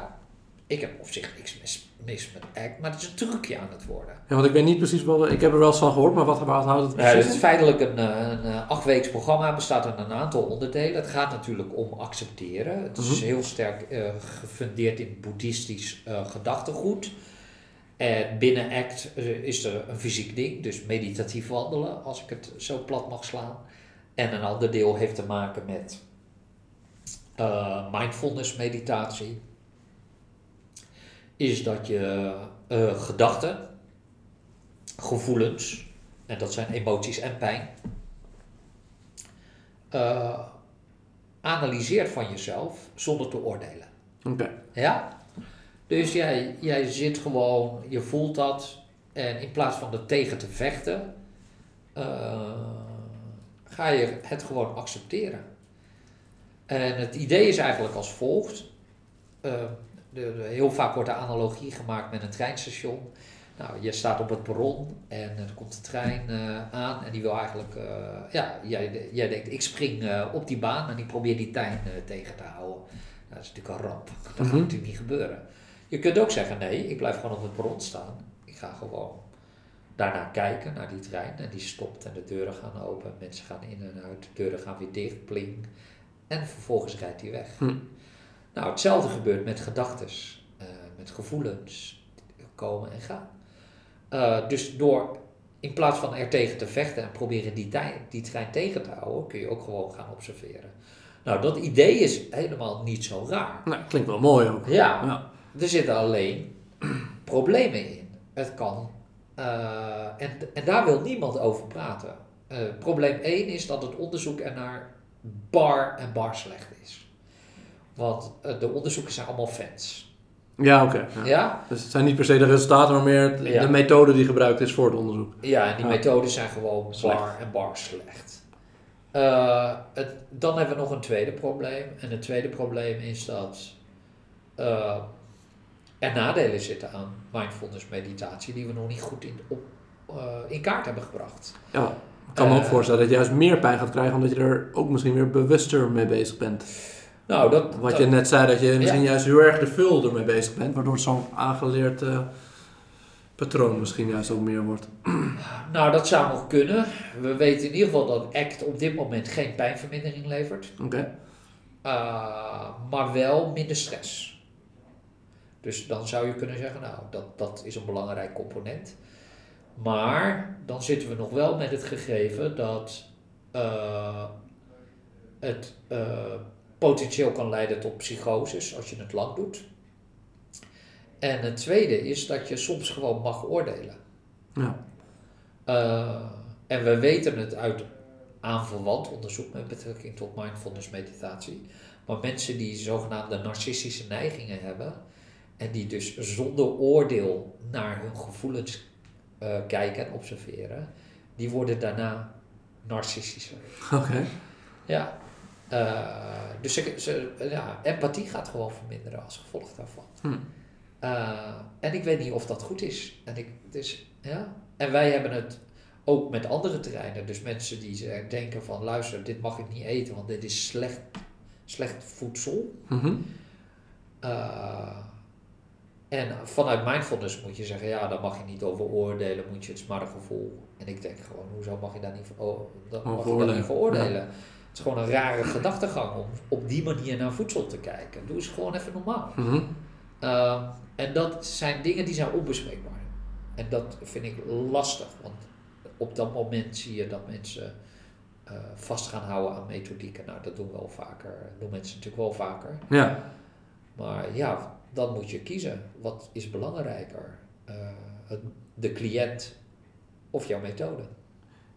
ik heb op zich niks mis, mis met ACT, maar het is een trucje aan het worden. ja, want ik weet niet precies wat... Ik heb er wel eens van gehoord, maar wat, wat houdt het Ja, het precies is feitelijk een, eh, een eh, achtweeks programma, bestaat uit een aantal onderdelen. Het gaat natuurlijk om accepteren. Het is Mhm. heel sterk eh, gefundeerd in boeddhistisch gedachtegoed. En binnen ACT eh, is er een fysiek ding, dus meditatief wandelen, als ik het zo plat mag slaan. En een ander deel heeft te maken met eh, mindfulness meditatie. Is dat je gedachten, gevoelens, en dat zijn emoties en pijn, analyseert van jezelf zonder te oordelen. Oké. Ja? Dus jij, jij zit gewoon, je voelt dat, en in plaats van er tegen te vechten, eh, ga je het gewoon accepteren. En het idee is eigenlijk als volgt. Eh, de, de- heel vaak wordt de analogie gemaakt met een treinstation. Nou, je staat op het perron en er komt de trein eh, aan en die wil eigenlijk, ja, jij, jij denkt ik spring op die baan en ik probeer die trein tegen te houden. Nou, dat is natuurlijk een ramp, dat gaat Mhm. natuurlijk niet gebeuren. Je kunt ook zeggen nee, ik blijf gewoon op het perron staan. Ik ga gewoon daarna kijken naar die trein en die stopt en de deuren gaan open, mensen gaan in en uit, de deuren gaan weer dicht, pling. En vervolgens rijdt hij weg. Hm. Nou, hetzelfde gebeurt met gedachten, met gevoelens, die komen en gaan. Eh, dus door in plaats van er tegen te vechten en proberen die, die trein tegen te houden, kun je ook gewoon gaan observeren. Nou, dat idee is helemaal niet zo raar. Nou, klinkt wel mooi ook. Ja, Ja. Er zitten alleen problemen in. Het kan. eh, en, en daar wil niemand over praten. Eh, probleem 1 is dat het onderzoek ernaar bar en bar slecht is. Want eh, de onderzoekers zijn allemaal fans. Ja, oké. ja. Ja? Dus het zijn niet per se de resultaten, maar meer de, Ja. methode die gebruikt is voor het onderzoek. Ja, en die Ja. methodes zijn gewoon Slecht. bar en bar slecht. Het, dan hebben we nog een tweede probleem. En het tweede probleem is dat er nadelen zitten aan mindfulness meditatie die we nog niet goed in, op, eh, in kaart hebben gebracht. Ja, ik kan me ook Eh. voorstellen dat je juist meer pijn gaat krijgen, omdat je er ook misschien weer bewuster mee bezig bent. Nou, dat, Wat dat- je net zei, dat je misschien Ja. juist heel erg er veel ermee bezig bent, waardoor zo'n aangeleerd eh, patroon misschien juist ook meer wordt. nou, dat zou nog kunnen. We weten in ieder geval dat ACT op dit moment geen pijnvermindering levert. Oké. Uh, maar wel minder stress. Dus dan zou je kunnen zeggen, nou, dat, dat is een belangrijk component. Maar dan zitten we nog wel met het gegeven dat eh, het eh, potentieel kan leiden tot psychoses als je het lang doet. En het tweede is dat je soms gewoon mag oordelen. Ja. Uh, en we weten het uit aanverwant onderzoek met betrekking tot mindfulness meditatie. Maar mensen die zogenaamde narcistische neigingen hebben en die dus zonder oordeel naar hun gevoelens uh, kijken en observeren, die worden daarna narcistischer. Oké. Ja. Eh, dus ze, ze, ja, empathie gaat gewoon verminderen als gevolg daarvan. Hm. Eh, en ik weet niet of dat goed is. En, ik, dus, ja. en wij hebben het ook met andere terreinen. Dus mensen die ze denken van luister, dit mag ik niet eten, want dit is slecht, slecht voedsel. Eh, en vanuit mindfulness moet je zeggen, ja, daar mag je niet over oordelen, moet je het smartgevoel. En ik denk gewoon, hoezo mag je daar niet, oh, dat mag je daar oordelen, niet voor oordelen? Het is gewoon een rare gedachtegang om op die manier naar voedsel te kijken. Doe eens gewoon even normaal. Mhm. Ehm, en dat zijn dingen die zijn onbespreekbaar. En dat vind ik lastig, want op dat moment zie je dat mensen eh, vast gaan houden aan methodieken. Nou, dat doen we wel vaker, dat doen mensen natuurlijk wel vaker. Ja. Maar ja, dan moet je kiezen. Wat is belangrijker? Eh, het- de cliënt of jouw methode?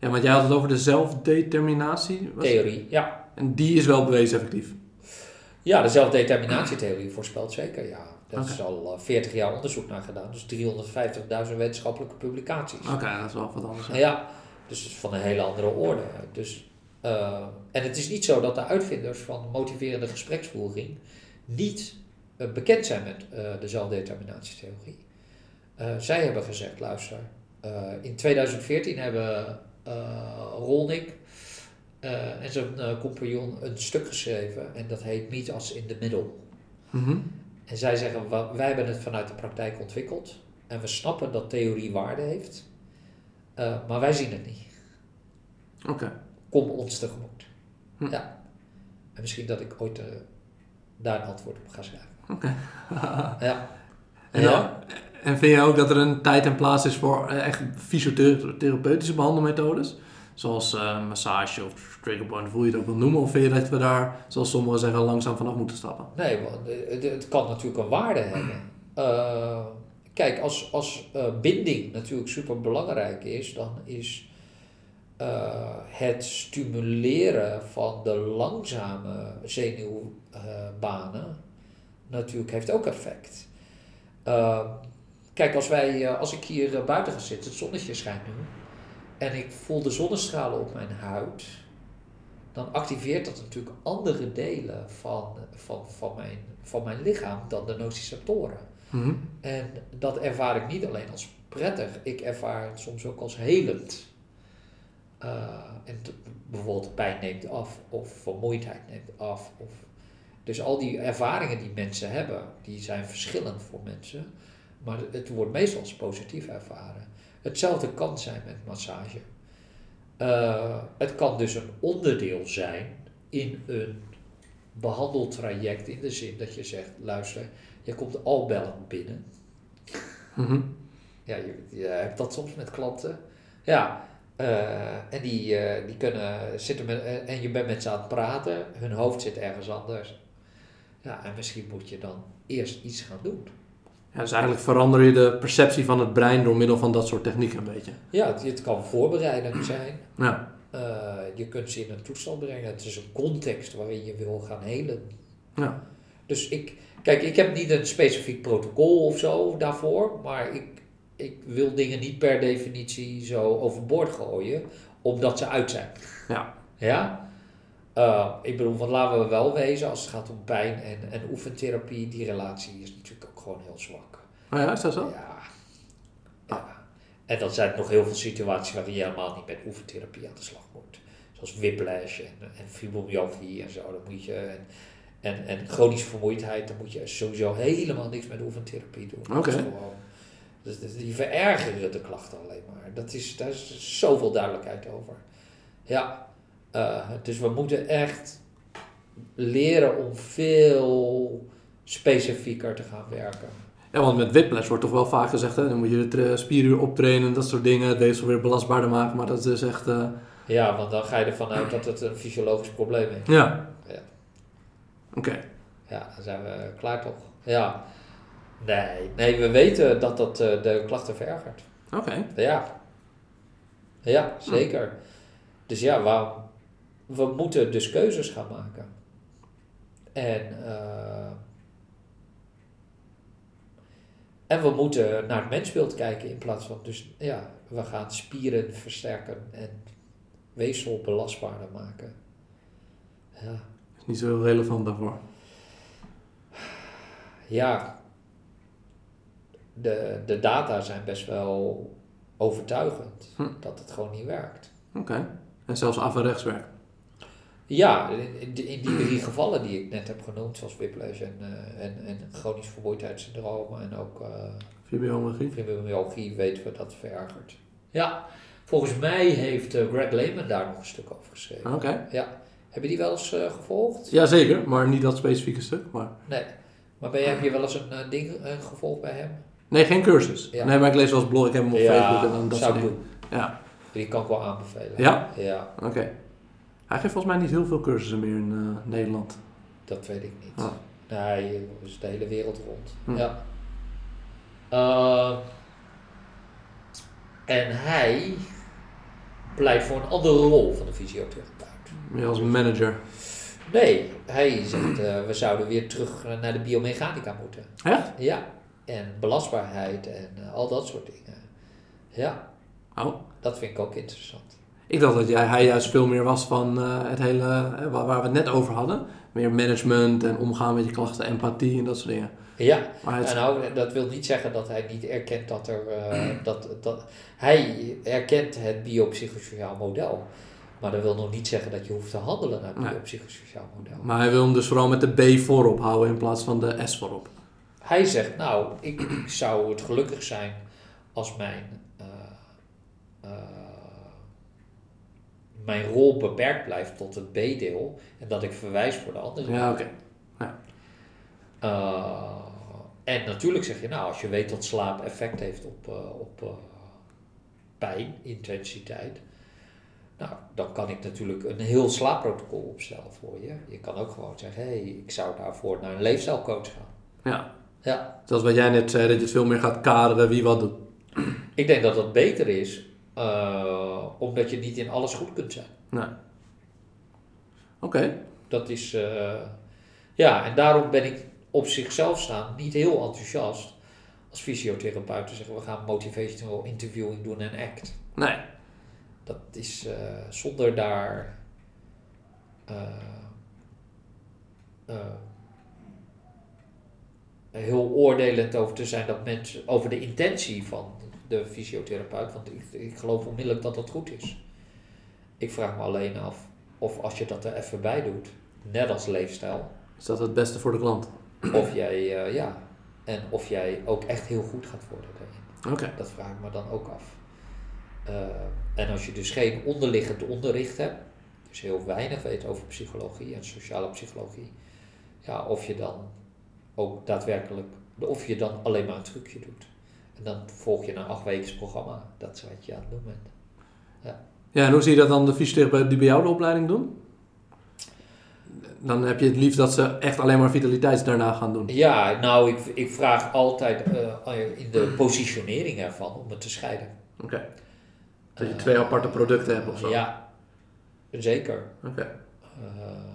ja, want jij had het over de zelfdeterminatie. Theorie, ja. En die is wel bewezen effectief. Ja, de zelfdeterminatietheorie voorspelt zeker, ja. Daar is al eh, 40 jaar onderzoek naar gedaan. Dus 350.000 wetenschappelijke publicaties. Oké, dat is wel wat anders. ja. Ja, dus het is van een hele andere orde. Dus, eh, en het is niet zo dat de uitvinders van motiverende gespreksvoering niet eh, bekend zijn met eh, de zelfdeterminatietheorie. Eh, zij hebben gezegd, luister, eh, in 2014 hebben eh Rolnik eh, en zijn eh, compagnon een stuk geschreven en dat heet Meet Us in the Middle. Mhm. En zij zeggen, "Wa- wij hebben het vanuit de praktijk ontwikkeld en we snappen dat theorie waarde heeft, eh, maar wij zien het niet. Oké. Kom ons tegemoet. Hm. Ja. En misschien dat ik ooit eh, daar een antwoord op ga schrijven. Oké. Ja. En, Ja. dan- en vind je ook dat er een tijd en plaats is voor eh, echt fysiotherapeutische behandelmethodes? Zoals eh, massage of triggerpoint, hoe je het ook wil noemen. Of vind je dat we daar, zoals sommigen zeggen, langzaam vanaf moeten stappen? Nee, want het, het kan natuurlijk een waarde hebben. Eh, kijk, als, als binding natuurlijk super belangrijk is, dan is het stimuleren van de langzame zenuwbanen natuurlijk heeft ook effect. Eh, kijk, als, wij, eh, als ik hier eh, buiten ga zitten, het zonnetje schijnt nu, en ik voel de zonnestralen op mijn huid, dan activeert dat natuurlijk andere delen van, van, van, mijn, van mijn lichaam dan de nociceptoren. Mhm. En dat ervaar ik niet alleen als prettig, ik ervaar het soms ook als helend. Eh, en bijvoorbeeld pijn neemt af, of vermoeidheid neemt af. Of, dus al die ervaringen die mensen hebben, die zijn verschillend voor mensen. Maar het wordt meestal als positief ervaren. Hetzelfde kan zijn met massage. Eh, het kan dus een onderdeel zijn in een behandeltraject in de zin dat je zegt, luister, je komt al bellend binnen. Mhm. Ja, je, je hebt dat soms met klanten. Ja, eh, en die, eh, die kunnen zitten met, en je bent met ze aan het praten, hun hoofd zit ergens anders. Ja, en misschien moet je dan eerst iets gaan doen. Ja, dus eigenlijk verander je de perceptie van het brein door middel van dat soort technieken een beetje. Ja, het, het kan voorbereidend zijn. Ja. Eh, je kunt ze in een toestand brengen. Het is een context waarin je wil gaan helen. Ja. Dus ik, kijk, ik heb niet een specifiek protocol of zo daarvoor, maar ik, ik wil dingen niet per definitie zo overboord gooien, omdat ze uit zijn. Ja. Ja? Eh, ik bedoel, want laten we wel wezen, als het gaat om pijn en, en oefentherapie, die relatie is natuurlijk ook gewoon heel zwak. Oh ja, is dat zo? Ja. ja. En dan zijn er nog heel veel situaties waarin je helemaal niet met oefentherapie aan de slag moet. Zoals whiplash en, en fibromyalgie en zo. Dan moet je, en, en, en chronische vermoeidheid, dan moet je sowieso helemaal niks met oefentherapie doen. Oké. Dus, dus die verergeren de klachten alleen maar. Dat is, daar is zoveel duidelijkheid over. Ja, eh, dus we moeten echt leren om veel specifieker te gaan werken. Ja, want met whiplash wordt toch wel vaak gezegd, hè, dan moet je de spieren optrainen, dat soort dingen, weefsel weer belastbaarder maken, maar dat is echt, eh, Ja, want dan ga je ervan uit dat het een fysiologisch probleem is. ja. Ja. Oké. Ja, dan zijn we klaar toch? Ja. Nee, nee we weten dat dat eh, de klachten verergert. Oké. Ja. Ja, zeker. Dus ja, waarom? We moeten dus keuzes gaan maken. En, eh, en we moeten naar het mensbeeld kijken in plaats van, dus ja, we gaan spieren versterken en weefsel belastbaarder maken. Ja. Is niet zo relevant daarvoor. ja, de, de data zijn best wel overtuigend Hm. dat het gewoon niet werkt. Oké. En zelfs af en rechts werkt. Ja, in, die drie gevallen die ik net heb genoemd, zoals whiplash en, eh, en, en chronisch vermoeidheidssyndroom en ook eh Fibromyalgie. fibromyalgie weten we dat verergert. Ja, volgens mij heeft eh, Greg Lehman daar nog een stuk over geschreven. Oké. Ja, heb je die wel eens gevolgd? Jazeker, maar niet dat specifieke stuk. Maar... Nee. Maar ben je, heb je wel eens een ding gevolgd bij hem? Nee, geen cursus. Ja. Nee, maar ik lees wel eens blog, ik heb hem op Facebook en dan dat zou soort dingen. doen. Ja, Die kan ik wel aanbevelen. Ja? Ja, oké. Hij geeft volgens mij niet heel veel cursussen meer in eh, Nederland. dat weet ik niet. Ah. Nee, is de hele wereld rond. Hm. Ja. Eh, en hij pleit voor een andere rol van de fysiotherapeut. Meer als manager. Nee, hij zegt eh, we zouden weer terug naar de biomechanica moeten. Echt? Ja, en belastbaarheid en al dat soort dingen. Ja, Oh. dat vind ik ook interessant. Ik dacht dat jij, hij juist veel meer was van eh, het hele, eh, waar, we het net over hadden. Meer management en omgaan met je klachten, empathie en dat soort dingen. Ja, Maar hij en nou, dat wil niet zeggen dat hij niet erkent dat er. eh, dat, dat, hij erkent het biopsychosociaal model. Maar dat wil nog niet zeggen dat je hoeft te handelen naar het Nee. biopsychosociaal model. maar hij wil hem dus vooral met de B voorop houden in plaats van de S voorop. Hij zegt, nou, ik zou het gelukkig zijn als mijn, eh, eh, mijn rol beperkt blijft tot het B-deel en dat ik verwijs voor de andere. Ja, oké. Eh, en natuurlijk zeg je, nou, als je weet dat slaap effect heeft op, eh, op eh, pijn, intensiteit, nou, dan kan ik natuurlijk een heel slaapprotocol opstellen voor je. Je kan ook gewoon zeggen, hé, hey, ik zou daarvoor naar een leefstijlcoach gaan. Ja. Ja, Zoals wat jij net zei, dat je het veel meer gaat kaderen wie wat doet. ik denk dat dat beter is, eh, omdat je niet in alles goed kunt zijn. Nee. Oké. Dat is, eh, ja, en daarom ben ik op zichzelf staan niet heel enthousiast als fysiotherapeut te zeggen, we gaan motivational interviewing doen en act. Nee. Dat is eh, zonder daar heel oordelend over te zijn dat mensen over de intentie van de fysiotherapeut, want ik, ik geloof onmiddellijk dat dat goed is. Ik vraag me alleen af of als je dat er even bij doet, net als leefstijl, Is dat het beste voor de klant? of jij, eh, ja, en of jij ook echt heel goed gaat worden daarin. Oké. Dat vraag ik me dan ook af. Eh, en als je dus geen onderliggend onderricht hebt, dus heel weinig weet over psychologie en sociale psychologie, ja, of je dan ook daadwerkelijk, of je dan alleen maar een trucje doet. En dan volg je een acht wekens programma. Dat is wat je aan het doen bent. Ja, en hoe zie je dat dan de fysiotherapeuten die bij jou de opleiding doen? Dan heb je het liefst dat ze echt alleen maar vitaliteits daarna gaan doen. Ja, nou, ik, ik vraag altijd eh, in de positionering ervan om het te scheiden. Oké. Dat je twee aparte producten hebt of zo. Ja, zeker. Oké. Eh,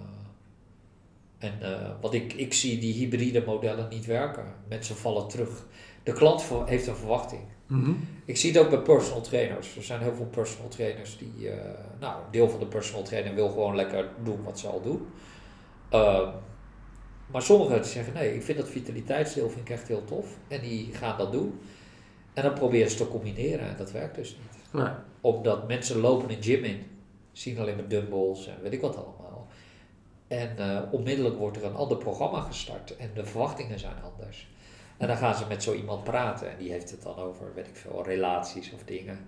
en uh, want ik, ik zie die hybride modellen niet werken. Mensen vallen terug. De klant heeft een verwachting. Mm -hmm. Ik zie het ook bij personal trainers. Er zijn heel veel personal trainers die, uh, nou, een deel van de personal trainer wil gewoon lekker doen wat ze al doen. Uh, maar sommigen zeggen nee, ik vind dat vitaliteitsdeel vind ik echt heel tof. En die gaan dat doen. En dan proberen ze te combineren en dat werkt dus niet. Nee. Omdat mensen lopen een gym in, zien alleen maar dumbbells en weet ik wat allemaal. En uh, onmiddellijk wordt er een ander programma gestart en de verwachtingen zijn anders. En dan gaan ze met zo iemand praten en die heeft het dan over, weet ik veel, relaties of dingen.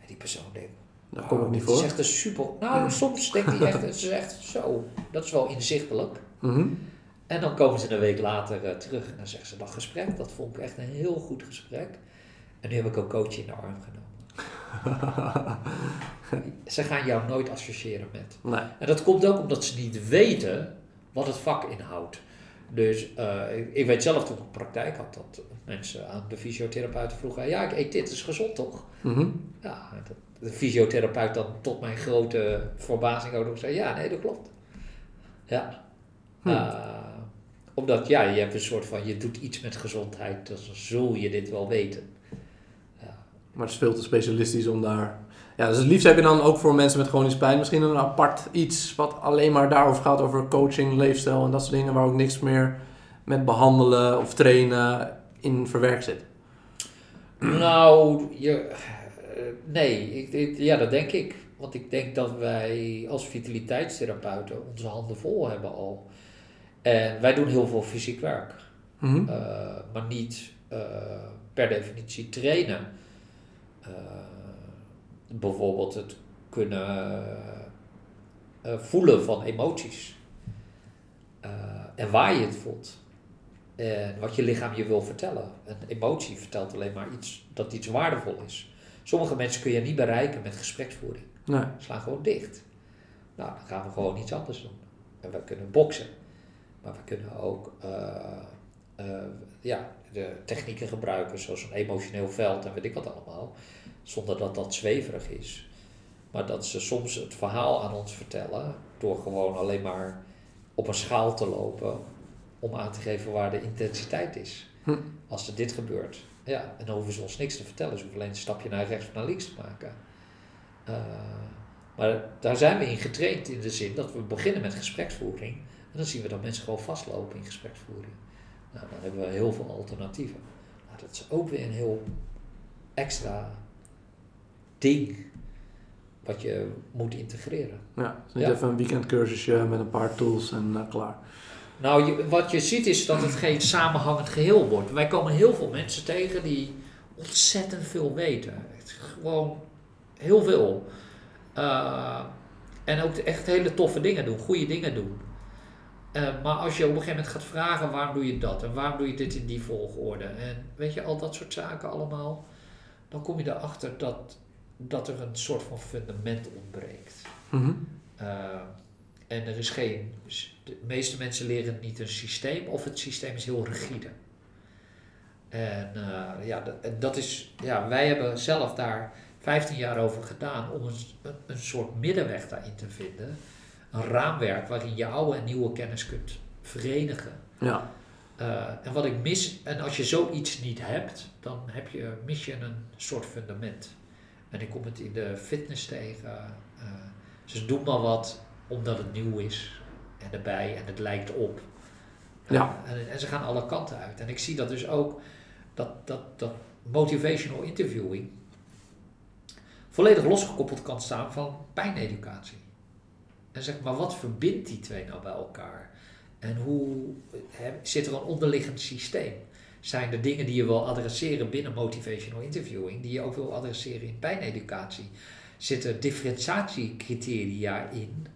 En die persoon denkt, kom ik niet Het voor. is echt een super. Nou, soms denkt hij echt, het is echt zo. Dat is wel inzichtelijk. Mm -hmm. En dan komen ze een week later uh, terug en dan zeggen ze dat gesprek, dat vond ik echt een heel goed gesprek. En nu heb ik ook coach in de arm genomen. ze gaan jou nooit associëren met. Nee. En dat komt ook omdat ze niet weten wat het vak inhoudt. Dus uh, ik, ik, weet zelf toen ik praktijk had dat mensen aan de fysiotherapeuten vroegen: Ja, ik eet dit, is gezond toch? Mm -hmm. Ja, dat, de fysiotherapeut dan tot mijn grote verbazing ook nog zei: Ja, nee, dat klopt. Ja. Hm. Uh, omdat ja, je hebt een soort van: je doet iets met gezondheid, dus dan zul je dit wel weten. Ja. Maar het is veel te specialistisch om daar. Ja, dus het liefst heb je dan ook voor mensen met chronische pijn misschien een apart iets wat alleen maar daarover gaat, over coaching, leefstijl en dat soort dingen, waar ook niks meer met behandelen of trainen in verwerkt zit. Nou, je, eh, nee, ik, ik- ja, dat denk ik. Want ik denk dat wij als vitaliteitstherapeuten onze handen vol hebben al. En wij doen heel veel fysiek werk, Mhm. eh, maar niet eh, per definitie trainen. Eh, bijvoorbeeld het kunnen eh, voelen van emoties. Eh, en waar je het voelt. En wat je lichaam je wil vertellen. Een emotie vertelt alleen maar iets dat iets waardevol is. Sommige mensen kun je niet bereiken met gespreksvoering. Nee. Slaan gewoon dicht. Nou, dan gaan we gewoon iets anders doen. En we kunnen boksen. Maar we kunnen ook eh, eh, ja, de technieken gebruiken, zoals een emotioneel veld en weet ik wat allemaal. Zonder dat dat zweverig is. Maar dat ze soms het verhaal aan ons vertellen door gewoon alleen maar op een schaal te lopen om aan te geven waar de intensiteit is. Hm. Als er dit gebeurt. Ja, en dan hoeven ze ons niks te vertellen. Ze hoeven alleen een stapje naar rechts of naar links te maken. Eh, maar daar zijn we in getraind in de zin dat we beginnen met gespreksvoering. En dan zien we dat mensen gewoon vastlopen in gespreksvoering. Nou, dan hebben we heel veel alternatieven. Nou, dat is ook weer een heel extra ding wat je moet integreren. Ja, dus niet Ja. even een weekendcursusje met een paar tools en eh, klaar. Nou, je, wat je ziet is dat het geen samenhangend geheel wordt. Wij komen heel veel mensen tegen die ontzettend veel weten. Gewoon heel veel. Eh, en ook echt hele toffe dingen doen, goede dingen doen. Eh, maar als je op een gegeven moment gaat vragen waarom doe je dat en waarom doe je dit in die volgorde en weet je al dat soort zaken allemaal, dan kom je erachter dat, dat er een soort van fundament ontbreekt. Mhm. Uh, en er is geen. De meeste mensen leren niet een systeem of het systeem is heel rigide. En uh, ja, dat, dat is. Ja, wij hebben zelf daar 15 jaar over gedaan om een, een soort middenweg daarin te vinden. Een raamwerk waarin je oude en nieuwe kennis kunt verenigen. Ja. Uh, en wat ik mis, en als je zoiets niet hebt, dan heb je, mis je een soort fundament. En ik kom het in de fitness tegen. Uh, ze doen maar wat omdat het nieuw is en erbij en het lijkt op. Ja. En, en, ze gaan alle kanten uit. En ik zie dat dus ook, dat, dat, dat motivational interviewing volledig losgekoppeld kan staan van pijneducatie. En zeg maar, wat verbindt die twee nou bij elkaar? En hoe he, zit er een onderliggend systeem? Zijn er dingen die je wil adresseren binnen motivational interviewing, die je ook wil adresseren in pijneducatie? Zitten differentiatiecriteria in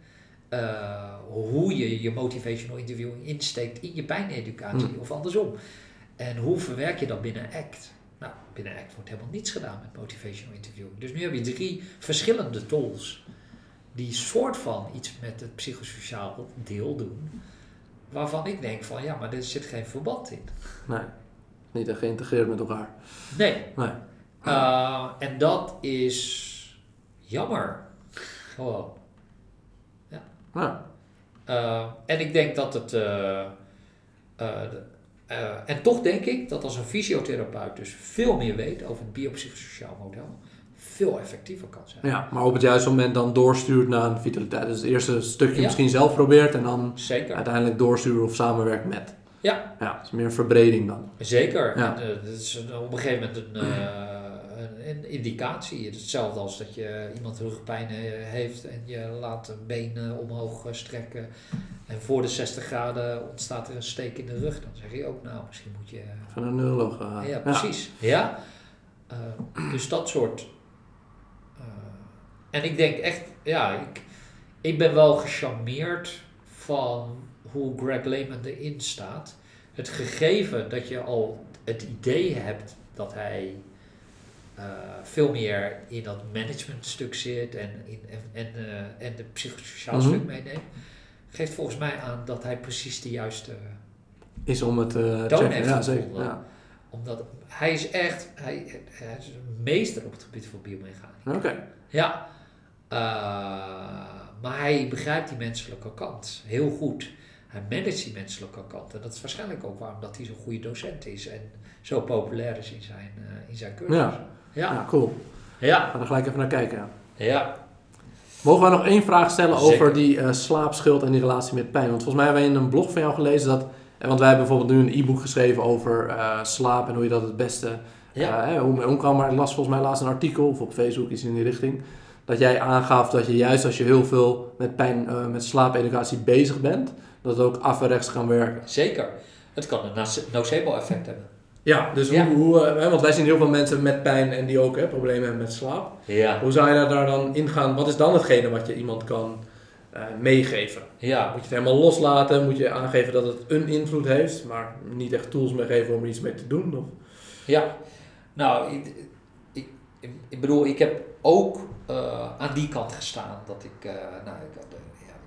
uh, hoe je je motivational interviewing insteekt in je pijneducatie mm. of andersom? En hoe verwerk je dat binnen ACT? Nou, binnen ACT wordt helemaal niets gedaan met motivational interviewing. Dus nu heb je drie verschillende tools die soort van iets met het psychosociaal deel doen waarvan ik denk van ja, maar er zit geen verband in. Nee, niet echt geïntegreerd met elkaar. Nee. nee. Uh, en dat is jammer. Gewoon. Ja. ja. Uh, en ik denk dat het. Uh, en toch denk ik dat als een fysiotherapeut dus veel meer weet over het biopsychosociaal model, veel effectiever kan zijn. Ja, maar op het juiste moment dan doorstuurt naar een vitaliteit. Dus het eerste stukje ja. misschien zelf probeert en dan Zeker. uiteindelijk doorsturen of samenwerkt met. Ja. Ja, het is meer verbreding dan. Zeker. Ja. En, uh, dat is een, op een gegeven moment een, uh, een, een, indicatie. Het is hetzelfde als dat je iemand rugpijn heeft en je laat een been omhoog strekken. En voor de 60 graden ontstaat er een steek in de rug. Dan zeg je ook, nou, misschien moet je... Van een neuroloog. Ja, precies. Ja. ja? dus dat soort en ik denk echt, ja, ik, ik ben wel gecharmeerd van hoe Greg Lehman erin staat. Het gegeven dat je al het idee hebt dat hij uh, veel meer in dat managementstuk zit en, in, en, en, uh, en de psychosociaal mm -hmm. stuk meeneemt, geeft volgens mij aan dat hij precies de juiste is om het uh, toon heeft ja, zeker. Ja. Omdat hij is echt, hij, hij is een meester op het gebied van biomechanica. Oké. Okay. Ja, uh, maar hij begrijpt die menselijke kant heel goed. Hij managt die menselijke kant. En dat is waarschijnlijk ook waarom dat hij zo'n goede docent is en zo populair is in zijn, uh, in zijn cursus. Ja. ja. ja, cool. Ja. Ga er gelijk even naar kijken. Ja, Mogen wij nog één vraag stellen Zeker. over die eh slaapschuld en die relatie met pijn? Want volgens mij hebben wij in een blog van jou gelezen dat... eh, Want wij hebben bijvoorbeeld nu een e-book geschreven over eh, slaap en hoe je dat het beste... ja. eh, hè, hoe, hoe kan, maar ik las volgens mij laatst een artikel, of op Facebook iets in die richting... Dat jij aangaf dat je juist als je heel veel met pijn, eh, met slaapeducatie bezig bent... Dat het ook af en rechts kan werken. zeker. Het kan een noce- nocebo-effect hebben. Ja, dus Ja. Hoe, hoe, eh, hè, want wij zien heel veel mensen met pijn en die ook hè, problemen hebben met slaap. Ja, Hoe zou je daar dan in gaan? Wat is dan hetgene wat je iemand kan eh, meegeven? ja. Moet je het helemaal loslaten? Moet je aangeven dat het een invloed heeft, maar niet echt tools meer geven om er iets mee te doen? Of? Ja, nou, ik, ik, ik, bedoel, ik heb ook eh, aan die kant gestaan. Dat ik, nou, ik, had,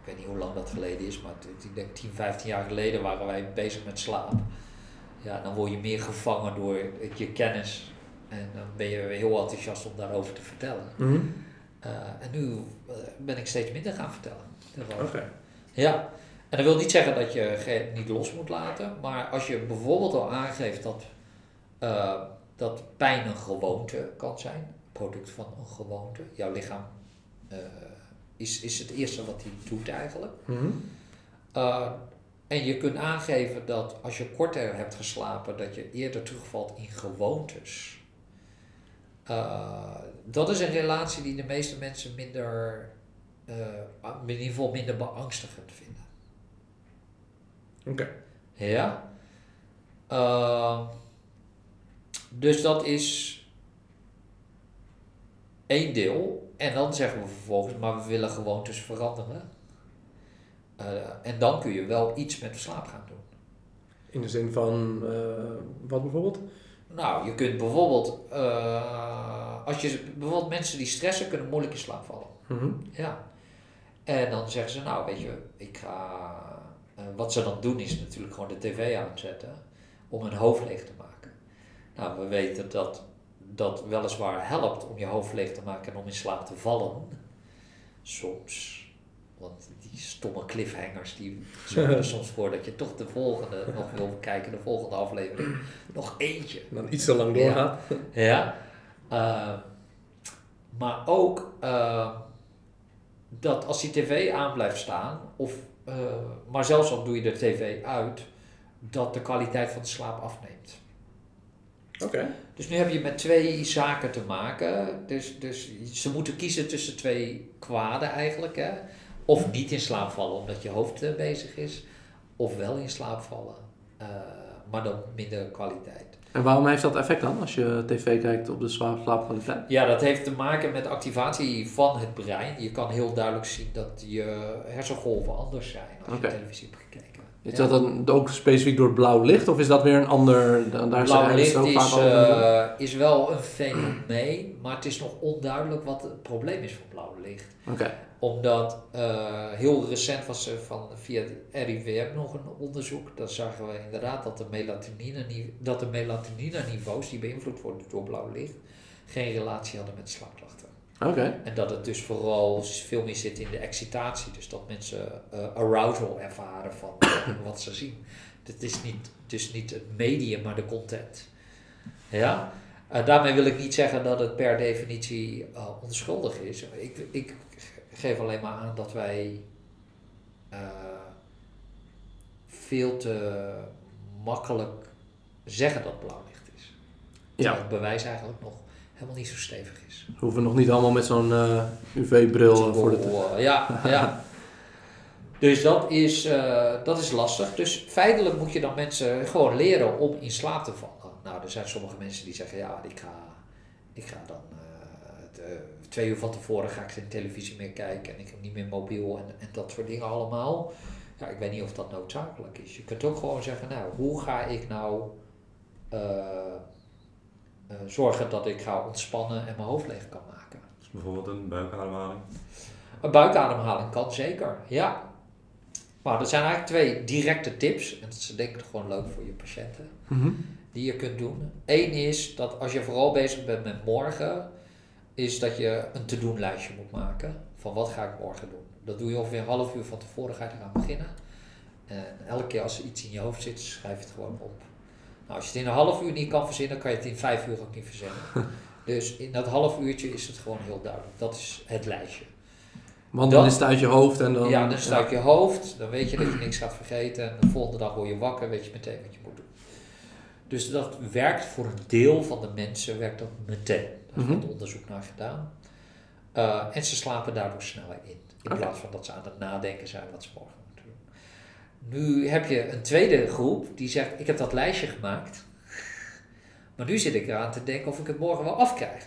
ik weet niet hoe lang dat geleden is, maar ik denk 10, 15 jaar geleden waren wij bezig met slaap. Ja, dan word je meer gevangen door het- je kennis. En dan ben je heel enthousiast om daarover te vertellen. Eh, en nu eh, ben ik steeds minder gaan vertellen. Oké. Ja, en dat wil niet zeggen dat je niet los moet laten, maar als je bijvoorbeeld al aangeeft dat, eh, dat pijn een gewoonte kan zijn, product van een gewoonte, jouw lichaam is, is het eerste wat hij doet eigenlijk. Mhm. Eh, en je kunt aangeven dat als je korter hebt geslapen, dat je eerder terugvalt in gewoontes. Eh, dat is een relatie die de meeste mensen minder, eh, in ieder geval minder beangstigend vinden. Oké. Ja. Dus dat is één deel. En dan zeggen we vervolgens, maar we willen gewoontes veranderen. Eh, en dan kun je wel iets met slaap gaan doen. In de zin van, eh, wat bijvoorbeeld? Nou, je kunt bijvoorbeeld, eh, als je bijvoorbeeld mensen die stressen kunnen moeilijk in slaap vallen. Mhm. Ja. En dan zeggen ze, nou weet je, ik ga. wat ze dan doen is natuurlijk gewoon de tv aanzetten om hun hoofd leeg te maken. Nou, we weten dat dat weliswaar helpt om je hoofd leeg te maken en om in slaap te vallen. Soms. Want die stomme cliffhangers die zorgen er soms voor dat je toch de volgende nog wil kijken, de volgende aflevering. Nog eentje. Dan iets te lang doorgaat. Ja. Eh, maar ook eh, dat als die tv aan blijft staan, of, eh, maar zelfs al doe je de tv uit, dat de kwaliteit van de slaap afneemt. Oké. Dus nu heb je met twee zaken te maken. Dus, dus ze moeten kiezen tussen twee kwaden eigenlijk. Hè? Of niet in slaap vallen omdat je hoofd eh, bezig is. Of wel in slaap vallen. eh, maar dan minder kwaliteit. En waarom heeft dat effect dan, als je tv kijkt op de slaap, slaapkwaliteit? Ja, dat heeft te maken met activatie van het brein. Je kan heel duidelijk zien dat je hersengolven anders zijn als je televisie hebt gekeken. Is Ja. dat dan ook specifiek door blauw licht, of is dat weer een ander... da- Daar Blauw licht is, vaak eh, is wel een fenomeen, maar het is nog onduidelijk wat het probleem is van blauw licht. Oké. Omdat eh, heel recent was er van, via het RIVM nog een onderzoek. Daar zagen we inderdaad dat de melatonine, dat de melatonine niveaus die beïnvloed worden door blauw licht, geen relatie hadden met slaapklachten. En dat het dus vooral veel meer zit in de excitatie. Dus dat mensen eh, arousal ervaren van wat ze zien. Het is niet, dus niet het medium, maar de content. Ja? Eh, daarmee wil ik niet zeggen dat het per definitie eh, onschuldig is. Ik, ik geef alleen maar aan dat wij veel te makkelijk zeggen dat blauw licht is. Ja, het bewijs eigenlijk nog helemaal niet zo stevig is. we hoeven nog niet allemaal met zo'n eh, UV-bril eh, voor de... Oh, ja, ja. Dus dat is, eh, dat is lastig. Dus feitelijk moet je dan mensen gewoon leren om in slaap te vallen. Nou, er zijn sommige mensen die zeggen, ja, ik ga, ik ga dan eh, eh, twee uur van tevoren ga ik geen televisie meer kijken en ik heb niet meer mobiel en, en dat soort dingen allemaal. Ja, ik weet niet of dat noodzakelijk is. Je kunt ook gewoon zeggen, nou, hoe ga ik nou eh, eh, zorgen dat ik ga ontspannen en mijn hoofd leeg kan maken? Dus bijvoorbeeld een buikademhaling. Een buikademhaling kan zeker, ja. Maar dat zijn eigenlijk twee directe tips. En dat is denk ik gewoon leuk voor je patiënten. Mhm. Die je kunt doen. Eén is dat als je vooral bezig bent met morgen. Is dat je een te-doen lijstje moet maken. Van wat ga ik morgen doen. Dat doe je ongeveer een half uur van tevoren ga je eraan beginnen. En elke keer als er iets in je hoofd zit, schrijf je het gewoon op. Nou, als je het in een half uur niet kan verzinnen, kan je het in vijf uur ook niet verzinnen. Dus in dat half uurtje is het gewoon heel duidelijk. Dat is het lijstje. Want Dan- dan is het uit je hoofd en dan... ja, dan staat je hoofd, dan weet je dat je niks gaat vergeten. En de volgende dag word je wakker, weet je meteen wat je moet doen. Dus dat werkt voor een deel van de mensen, werkt dat meteen. Daar Mhm. wordt onderzoek naar gedaan. Uh, en ze slapen daardoor sneller in. In plaats van dat ze aan het nadenken zijn wat ze morgen. Nu heb je een tweede groep die zegt, ik heb dat lijstje gemaakt. Maar nu zit ik eraan te denken of ik het morgen wel afkrijg.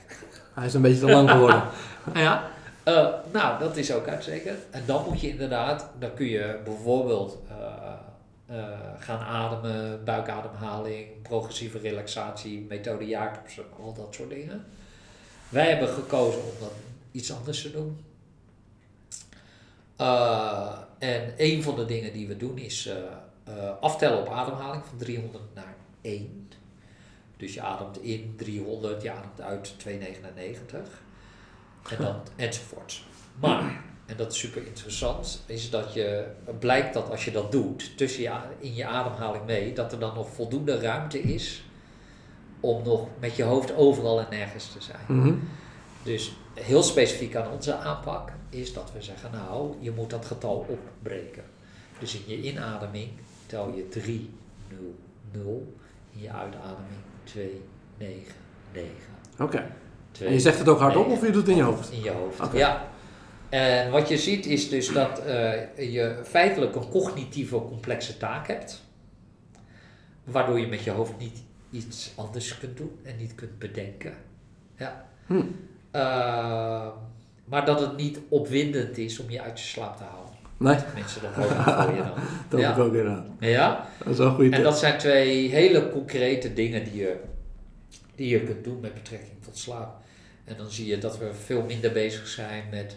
Hij is een beetje te lang geworden. Ja. Eh, nou, dat is ook uitstekend. En dan moet je inderdaad, dan kun je bijvoorbeeld eh, eh, gaan ademen, buikademhaling, progressieve relaxatie, methode Jacobsen, al dat soort dingen. Wij hebben gekozen om dat iets anders te doen. Eh, en een van de dingen die we doen is eh, eh, aftellen op ademhaling van 300 naar 1. Dus je ademt in 300, je ademt uit 299. En dan enzovoort. Maar, en dat is super interessant, is dat je, blijkt dat als je dat doet, tussen je, in je ademhaling mee, dat er dan nog voldoende ruimte is om nog met je hoofd overal en nergens te zijn. Mhm. Dus heel specifiek aan onze aanpak is dat we zeggen, nou, je moet dat getal opbreken. Dus in je inademing tel je 3, 0, 0. In je uitademing 2, 9, 9. Oké. 2, En je zegt het ook hardop of je doet het in je hoofd? In je hoofd, ja. En wat je ziet is dus dat eh, je feitelijk een cognitieve complexe taak hebt. Waardoor je met je hoofd niet iets anders kunt doen en niet kunt bedenken. Ja. Hm. Eh, maar dat het niet opwindend is om je uit je slaap te halen. Nee, Tenminste, dat ik voor je dan. dat Ja. ook inderdaad. Ja, Dat is wel een goede en tip. dat zijn twee hele concrete dingen die je, die je kunt doen met betrekking tot slaap. En dan zie je dat we veel minder bezig zijn met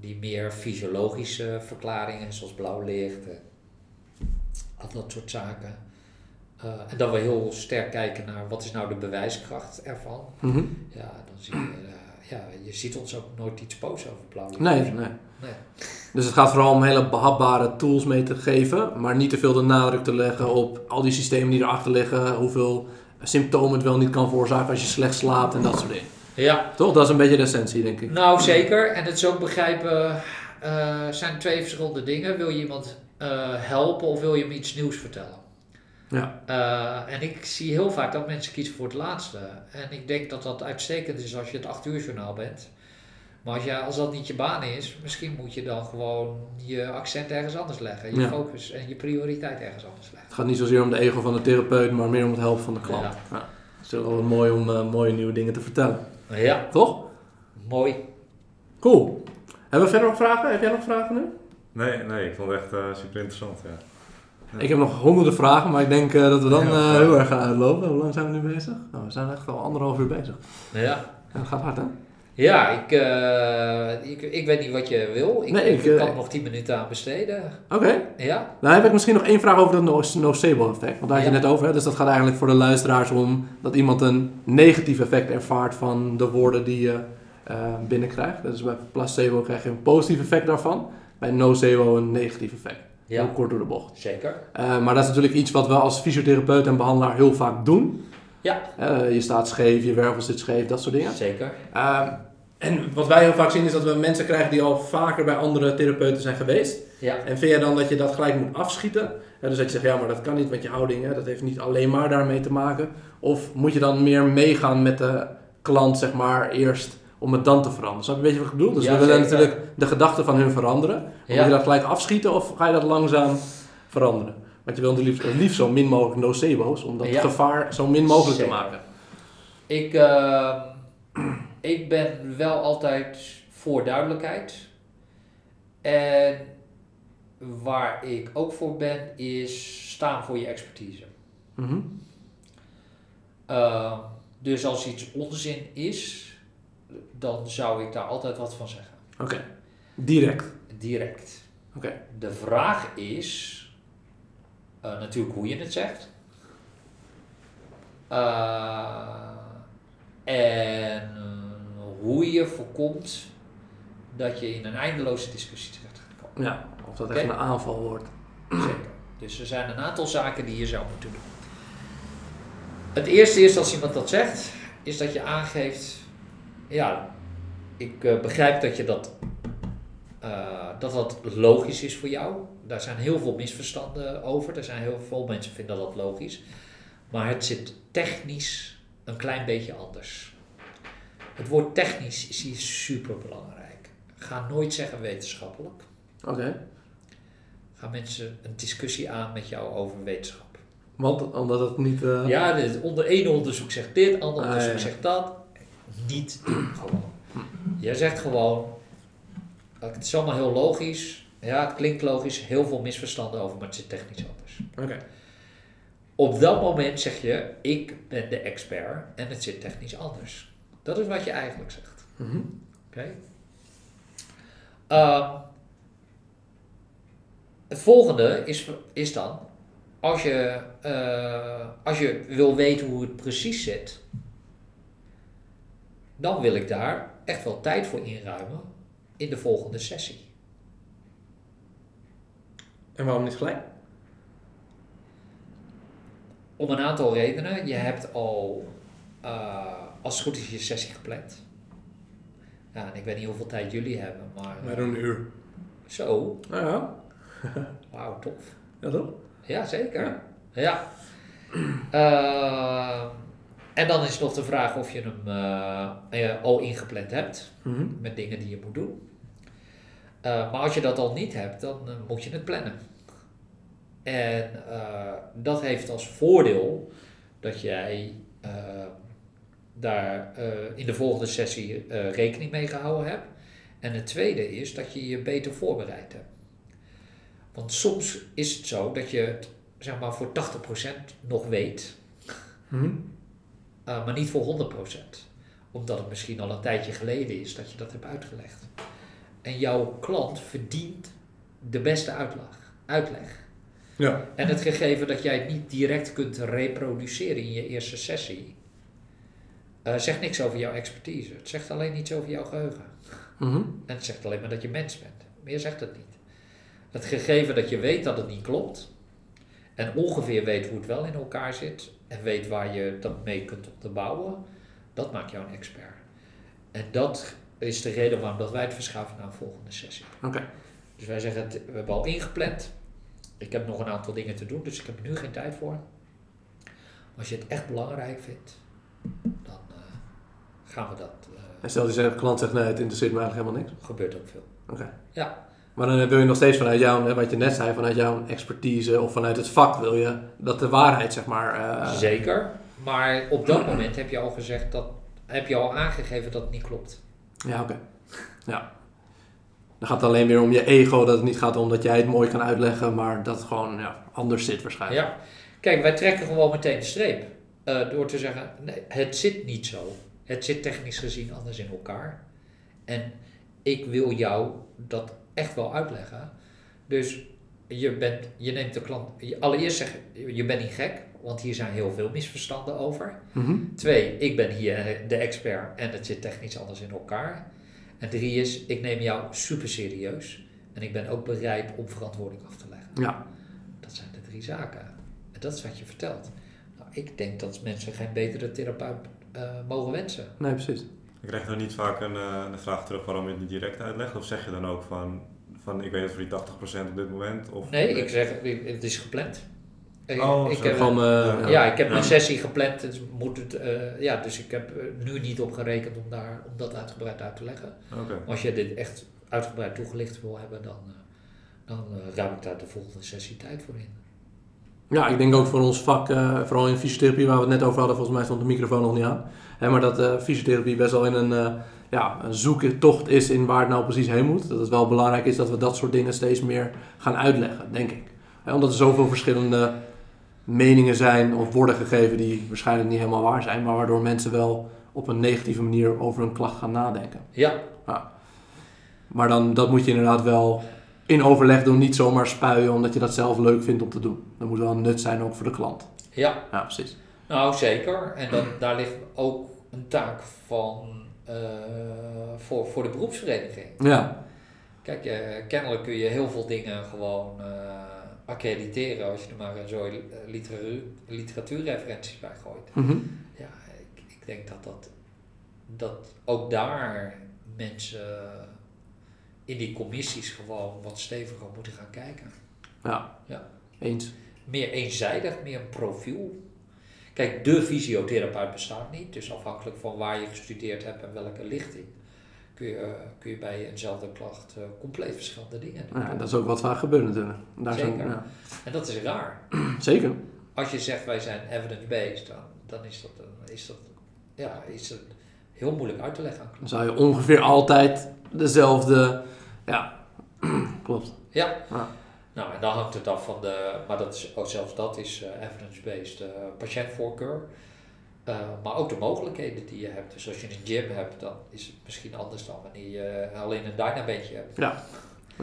die meer fysiologische verklaringen, zoals blauw licht en al dat soort zaken. Eh, en dat we heel sterk kijken naar wat is nou de bewijskracht ervan. Mhm. Ja, dan zie je, ja, je ziet ons ook nooit iets boos over blauw. Nee, nee. Nee. Dus het gaat vooral om hele behapbare tools mee te geven, maar niet te veel de nadruk te leggen op al die systemen die erachter liggen, hoeveel symptomen het wel niet kan veroorzaken als je slecht slaapt en dat soort dingen. Ja, Toch? Dat is een beetje de essentie, denk ik. Nou, zeker. En het is ook begrijpen, eh zijn twee verschillende dingen. Wil je iemand eh, helpen of wil je hem iets nieuws vertellen? Ja. Eh, en ik zie heel vaak dat mensen kiezen voor het laatste. En ik denk dat dat uitstekend is als je het acht uur journaal bent. Maar als, je, als dat niet je baan is, misschien moet je dan gewoon je accent ergens anders leggen. Je Ja. focus en je prioriteit ergens anders leggen. Het gaat niet zozeer om de ego van de therapeut, maar meer om het helpen van de klant. Ja. Ja. Het is wel mooi om eh, mooie nieuwe dingen te vertellen. Ja, Toch? mooi. Cool. Hebben we verder nog vragen? Heb jij nog vragen nu? Nee, nee, ik vond het echt eh, super interessant. Ja. Ik heb nog honderden vragen, maar ik denk eh, dat we dan eh, heel erg gaan uitlopen. Hoe lang zijn we nu bezig? Nou, we zijn echt al anderhalf uur bezig. Ja. Dat gaat hard, hè? Ja, ik, eh, ik, ik weet niet wat je wil. Ik, Nee, ik, ik, kan er nog 10 minuten aan besteden. Oké. Ja? Nou heb ik misschien nog één vraag over dat no- nocebo-effect. Want daar had je Ja. net over. Hè? Dus dat gaat eigenlijk voor de luisteraars om dat iemand een negatief effect ervaart van de woorden die je binnenkrijgt. Dus bij placebo krijg je een positief effect daarvan. Bij nocebo een negatief effect. Heel kort door de bocht. zeker. Eh, maar dat is natuurlijk iets wat we als fysiotherapeut en behandelaar heel vaak doen. Ja. Eh, je staat scheef, je wervel zit scheef, dat soort dingen. Zeker. Ehm, en wat wij heel vaak zien is dat we mensen krijgen die al vaker bij andere therapeuten zijn geweest. Ja. En vind jij dan dat je dat gelijk moet afschieten? Ja, dus dat je zegt, ja, maar dat kan niet met je houding, hè? dat heeft niet alleen maar daarmee te maken. Of moet je dan meer meegaan met de klant, zeg maar, eerst om het dan te veranderen? Snap je een beetje wat ik bedoel? Dus Ja, we willen zeker. natuurlijk de gedachten van hun veranderen. Moet Ja. je dat gelijk afschieten of ga je dat langzaam veranderen? Want je wil het liefst, liefst zo min mogelijk nocebo's, om dat Ja. gevaar zo min mogelijk Zeker. te maken. Ik, eh, ik ben wel altijd voor duidelijkheid. En waar ik ook voor ben, is staan voor je expertise. Mhm. Eh, dus als iets onzin is, dan zou ik daar altijd wat van zeggen. Oké, direct. Direct. Oké. De vraag is eh, natuurlijk hoe je het zegt. Eh, en hoe je voorkomt dat je in een eindeloze discussie terecht gaat komen. Ja, of dat echt Oké. een aanval wordt. Zeker. Dus er zijn een aantal zaken die je zou moeten doen. Het eerste is als iemand dat zegt, is dat je aangeeft, ja, ik eh, begrijp dat je dat, eh, dat dat logisch is voor jou. Daar zijn heel veel misverstanden over. Er zijn heel veel mensen vinden dat logisch. Maar het zit technisch een klein beetje anders. Het woord technisch is hier super belangrijk. Ga nooit zeggen wetenschappelijk. Oké. Gaan mensen een discussie aan met jou over wetenschap. Want omdat het niet... eh, Ja, dit, onder één onderzoek zegt dit, ander Ah, onderzoek ja. zegt dat. Niet gewoon. Jij zegt gewoon, het is allemaal heel logisch. Ja, het klinkt logisch, heel veel misverstanden over, maar het zit technisch anders. Oké. Op dat moment zeg je, ik ben de expert en het zit technisch anders. Dat is wat je eigenlijk zegt. Mhm. Oké. Ehm, het volgende is, is dan, als je, eh, als je wil weten hoe het precies zit, dan wil ik daar echt wel tijd voor inruimen in de volgende sessie. En waarom niet gelijk? Om een aantal redenen. Je hebt al, eh, als het goed is, je sessie gepland. Ja, en ik weet niet hoeveel tijd jullie hebben, maar... Doen een uur. Zo, Nou ja. wauw, tof. Ja, toch? Ja, zeker. Ja. Ehm, en dan is nog de vraag of je hem eh, eh, al ingepland hebt Mhm. met dingen die je moet doen. Eh, maar als je dat al niet hebt, dan moet je het plannen. En dat heeft als voordeel dat jij daar in de volgende sessie rekening mee gehouden hebt. En het tweede is dat je je beter voorbereid hebt. Want soms is het zo dat je het zeg maar, voor 80% nog weet, Mhm. Eh, maar niet voor 100%. Omdat het misschien al een tijdje geleden is dat je dat hebt uitgelegd. En jouw klant verdient de beste uitleg. uitleg. Ja. En het gegeven dat jij het niet direct kunt reproduceren in je eerste sessie, eh, zegt niks over jouw expertise. Het zegt alleen iets over jouw geheugen. Mhm. En het zegt alleen maar dat je mens bent. Meer zegt het niet. Het gegeven dat je weet dat het niet klopt. En ongeveer weet hoe het wel in elkaar zit. En weet waar je dat mee kunt onderbouwen. Dat maakt jou een expert. En dat is de reden waarom dat wij het verschuiven naar een volgende sessie. Oké. Dus wij zeggen, het, we hebben al ingepland. Ik heb nog een aantal dingen te doen, dus ik heb er nu geen tijd voor. Als je het echt belangrijk vindt, dan eh, gaan we dat. eh En stel die zegt, klant zegt nee, het interesseert me eigenlijk helemaal niks. gebeurt ook veel. Oké. Ja. Maar dan wil je nog steeds vanuit jouw, wat je net zei, vanuit jouw expertise of vanuit het vak wil je dat de waarheid, zeg maar. eh, Zeker. Maar op dat moment heb je al gezegd dat. Heb je al aangegeven dat het niet klopt. Ja, oké. Ja. Dan gaat het alleen weer om je ego, dat het niet gaat om dat jij het mooi kan uitleggen, maar dat het gewoon ja, anders zit waarschijnlijk. Ja. Kijk, wij trekken gewoon meteen de streep. Eh, door te zeggen, nee, het zit niet zo. Het zit technisch gezien anders in elkaar. En ik wil jou dat echt wel uitleggen. Dus je, bent, je neemt de klant... je- Allereerst zeg je, je bent niet gek, want hier zijn heel veel misverstanden over. Mhm. Twee, ik ben hier de expert en het zit technisch anders in elkaar. En drie is, ik neem jou super serieus. En ik ben ook bereid om verantwoording af te leggen. Ja. Dat zijn de drie zaken. En dat is wat je vertelt. Nou, ik denk dat mensen geen betere therapeut eh, mogen wensen. Nee, precies. Ik krijg dan niet vaak een, eh, een vraag terug waarom je het niet direct uitlegt. Of zeg je dan ook van, van ik weet het voor die 80% op dit moment? Of, Nee, ik zeg, het is gepland. Ik, Oh, ik heb, Gewoon, eh, ja. ja, ik heb een sessie gepland. Dus, moet het, eh, ja, dus ik heb nu niet op gerekend om, daar, om dat uitgebreid uit te leggen. Als je dit echt uitgebreid toegelicht wil hebben, dan, dan ruim ik daar de volgende sessie tijd voor in. Ja, ik denk ook voor ons vak, eh, vooral in fysiotherapie, waar we het net over hadden, volgens mij stond de microfoon nog niet aan. Hè, maar dat eh, fysiotherapie best wel in een, eh ja, een zoektocht is in waar het nou precies heen moet. Dat het wel belangrijk is dat we dat soort dingen steeds meer gaan uitleggen, denk ik. Hè, omdat er zoveel verschillende meningen zijn of worden gegeven die waarschijnlijk niet helemaal waar zijn, maar waardoor mensen wel op een negatieve manier over een klacht gaan nadenken. Ja, Maar dan, dat moet je inderdaad wel in overleg doen, niet zomaar spuien omdat je dat zelf leuk vindt om te doen. Dat moet wel een nut zijn ook voor de klant. ja, Ja, precies. nou zeker. En dat, daar ligt ook een taak van eh, voor, voor de beroepsvereniging. Ja, Kijk, eh, kennelijk kun je heel veel dingen gewoon eh, accrediteren als je er maar een literatuur, literatuurreferenties bij gooit. Mhm. Ja, ik, ik, ik denk dat, dat, dat ook daar mensen in die commissies gewoon wat steviger moeten gaan kijken. Ja. Ja. Eens. Meer eenzijdig, meer een profiel. Kijk, de fysiotherapeut bestaat niet, dus afhankelijk van waar je gestudeerd hebt en welke lichting, kun je, eh, kun je bij eenzelfde klacht eh, compleet verschillende dingen doen. Ja, dat is ook wat vaak gebeurt natuurlijk. Daar zijn- Zeker. ja. En dat is raar. Zeker. Als je zegt wij zijn evidence-based, dan, dan is, dat, een- is, dat, ja, is het heel moeilijk uit te leggen Dan zou je ongeveer altijd dezelfde... Ja, klopt. Ja. Ja. Nou, en dan hangt het af van de, maar dat is, ook zelfs dat is eh, evidence-based eh, patiëntvoorkeur. Eh, maar ook de mogelijkheden die je hebt. Dus als je een gym hebt, dan is het misschien anders dan wanneer je alleen een Dynabeentje hebt. Ja,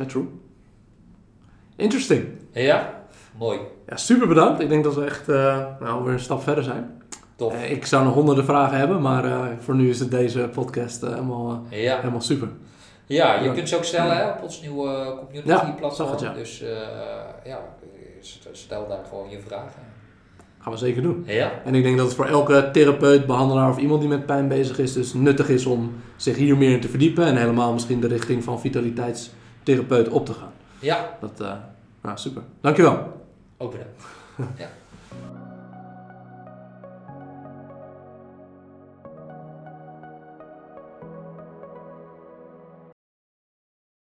true. Interesting. Ja, mooi. Ja, super bedankt. Ik denk dat we echt eh, nou, weer een stap verder zijn. Tof. Ik zou nog honderden vragen hebben, maar voor nu is het deze podcast helemaal, Ja. helemaal super. Ja, je kunt ze ook stellen hè, op ons nieuwe Ja, community platform. zag het, ja. Dus eh, ja, stel daar gewoon je vragen. Gaan we zeker doen. Ja, En ik denk dat het voor elke therapeut, behandelaar of iemand die met pijn bezig is, dus nuttig is om zich hier meer in te verdiepen en helemaal misschien de richting van vitaliteitstherapeut op te gaan. ja, Dat, eh nou, super. Dankjewel. ook bedankt. Ja.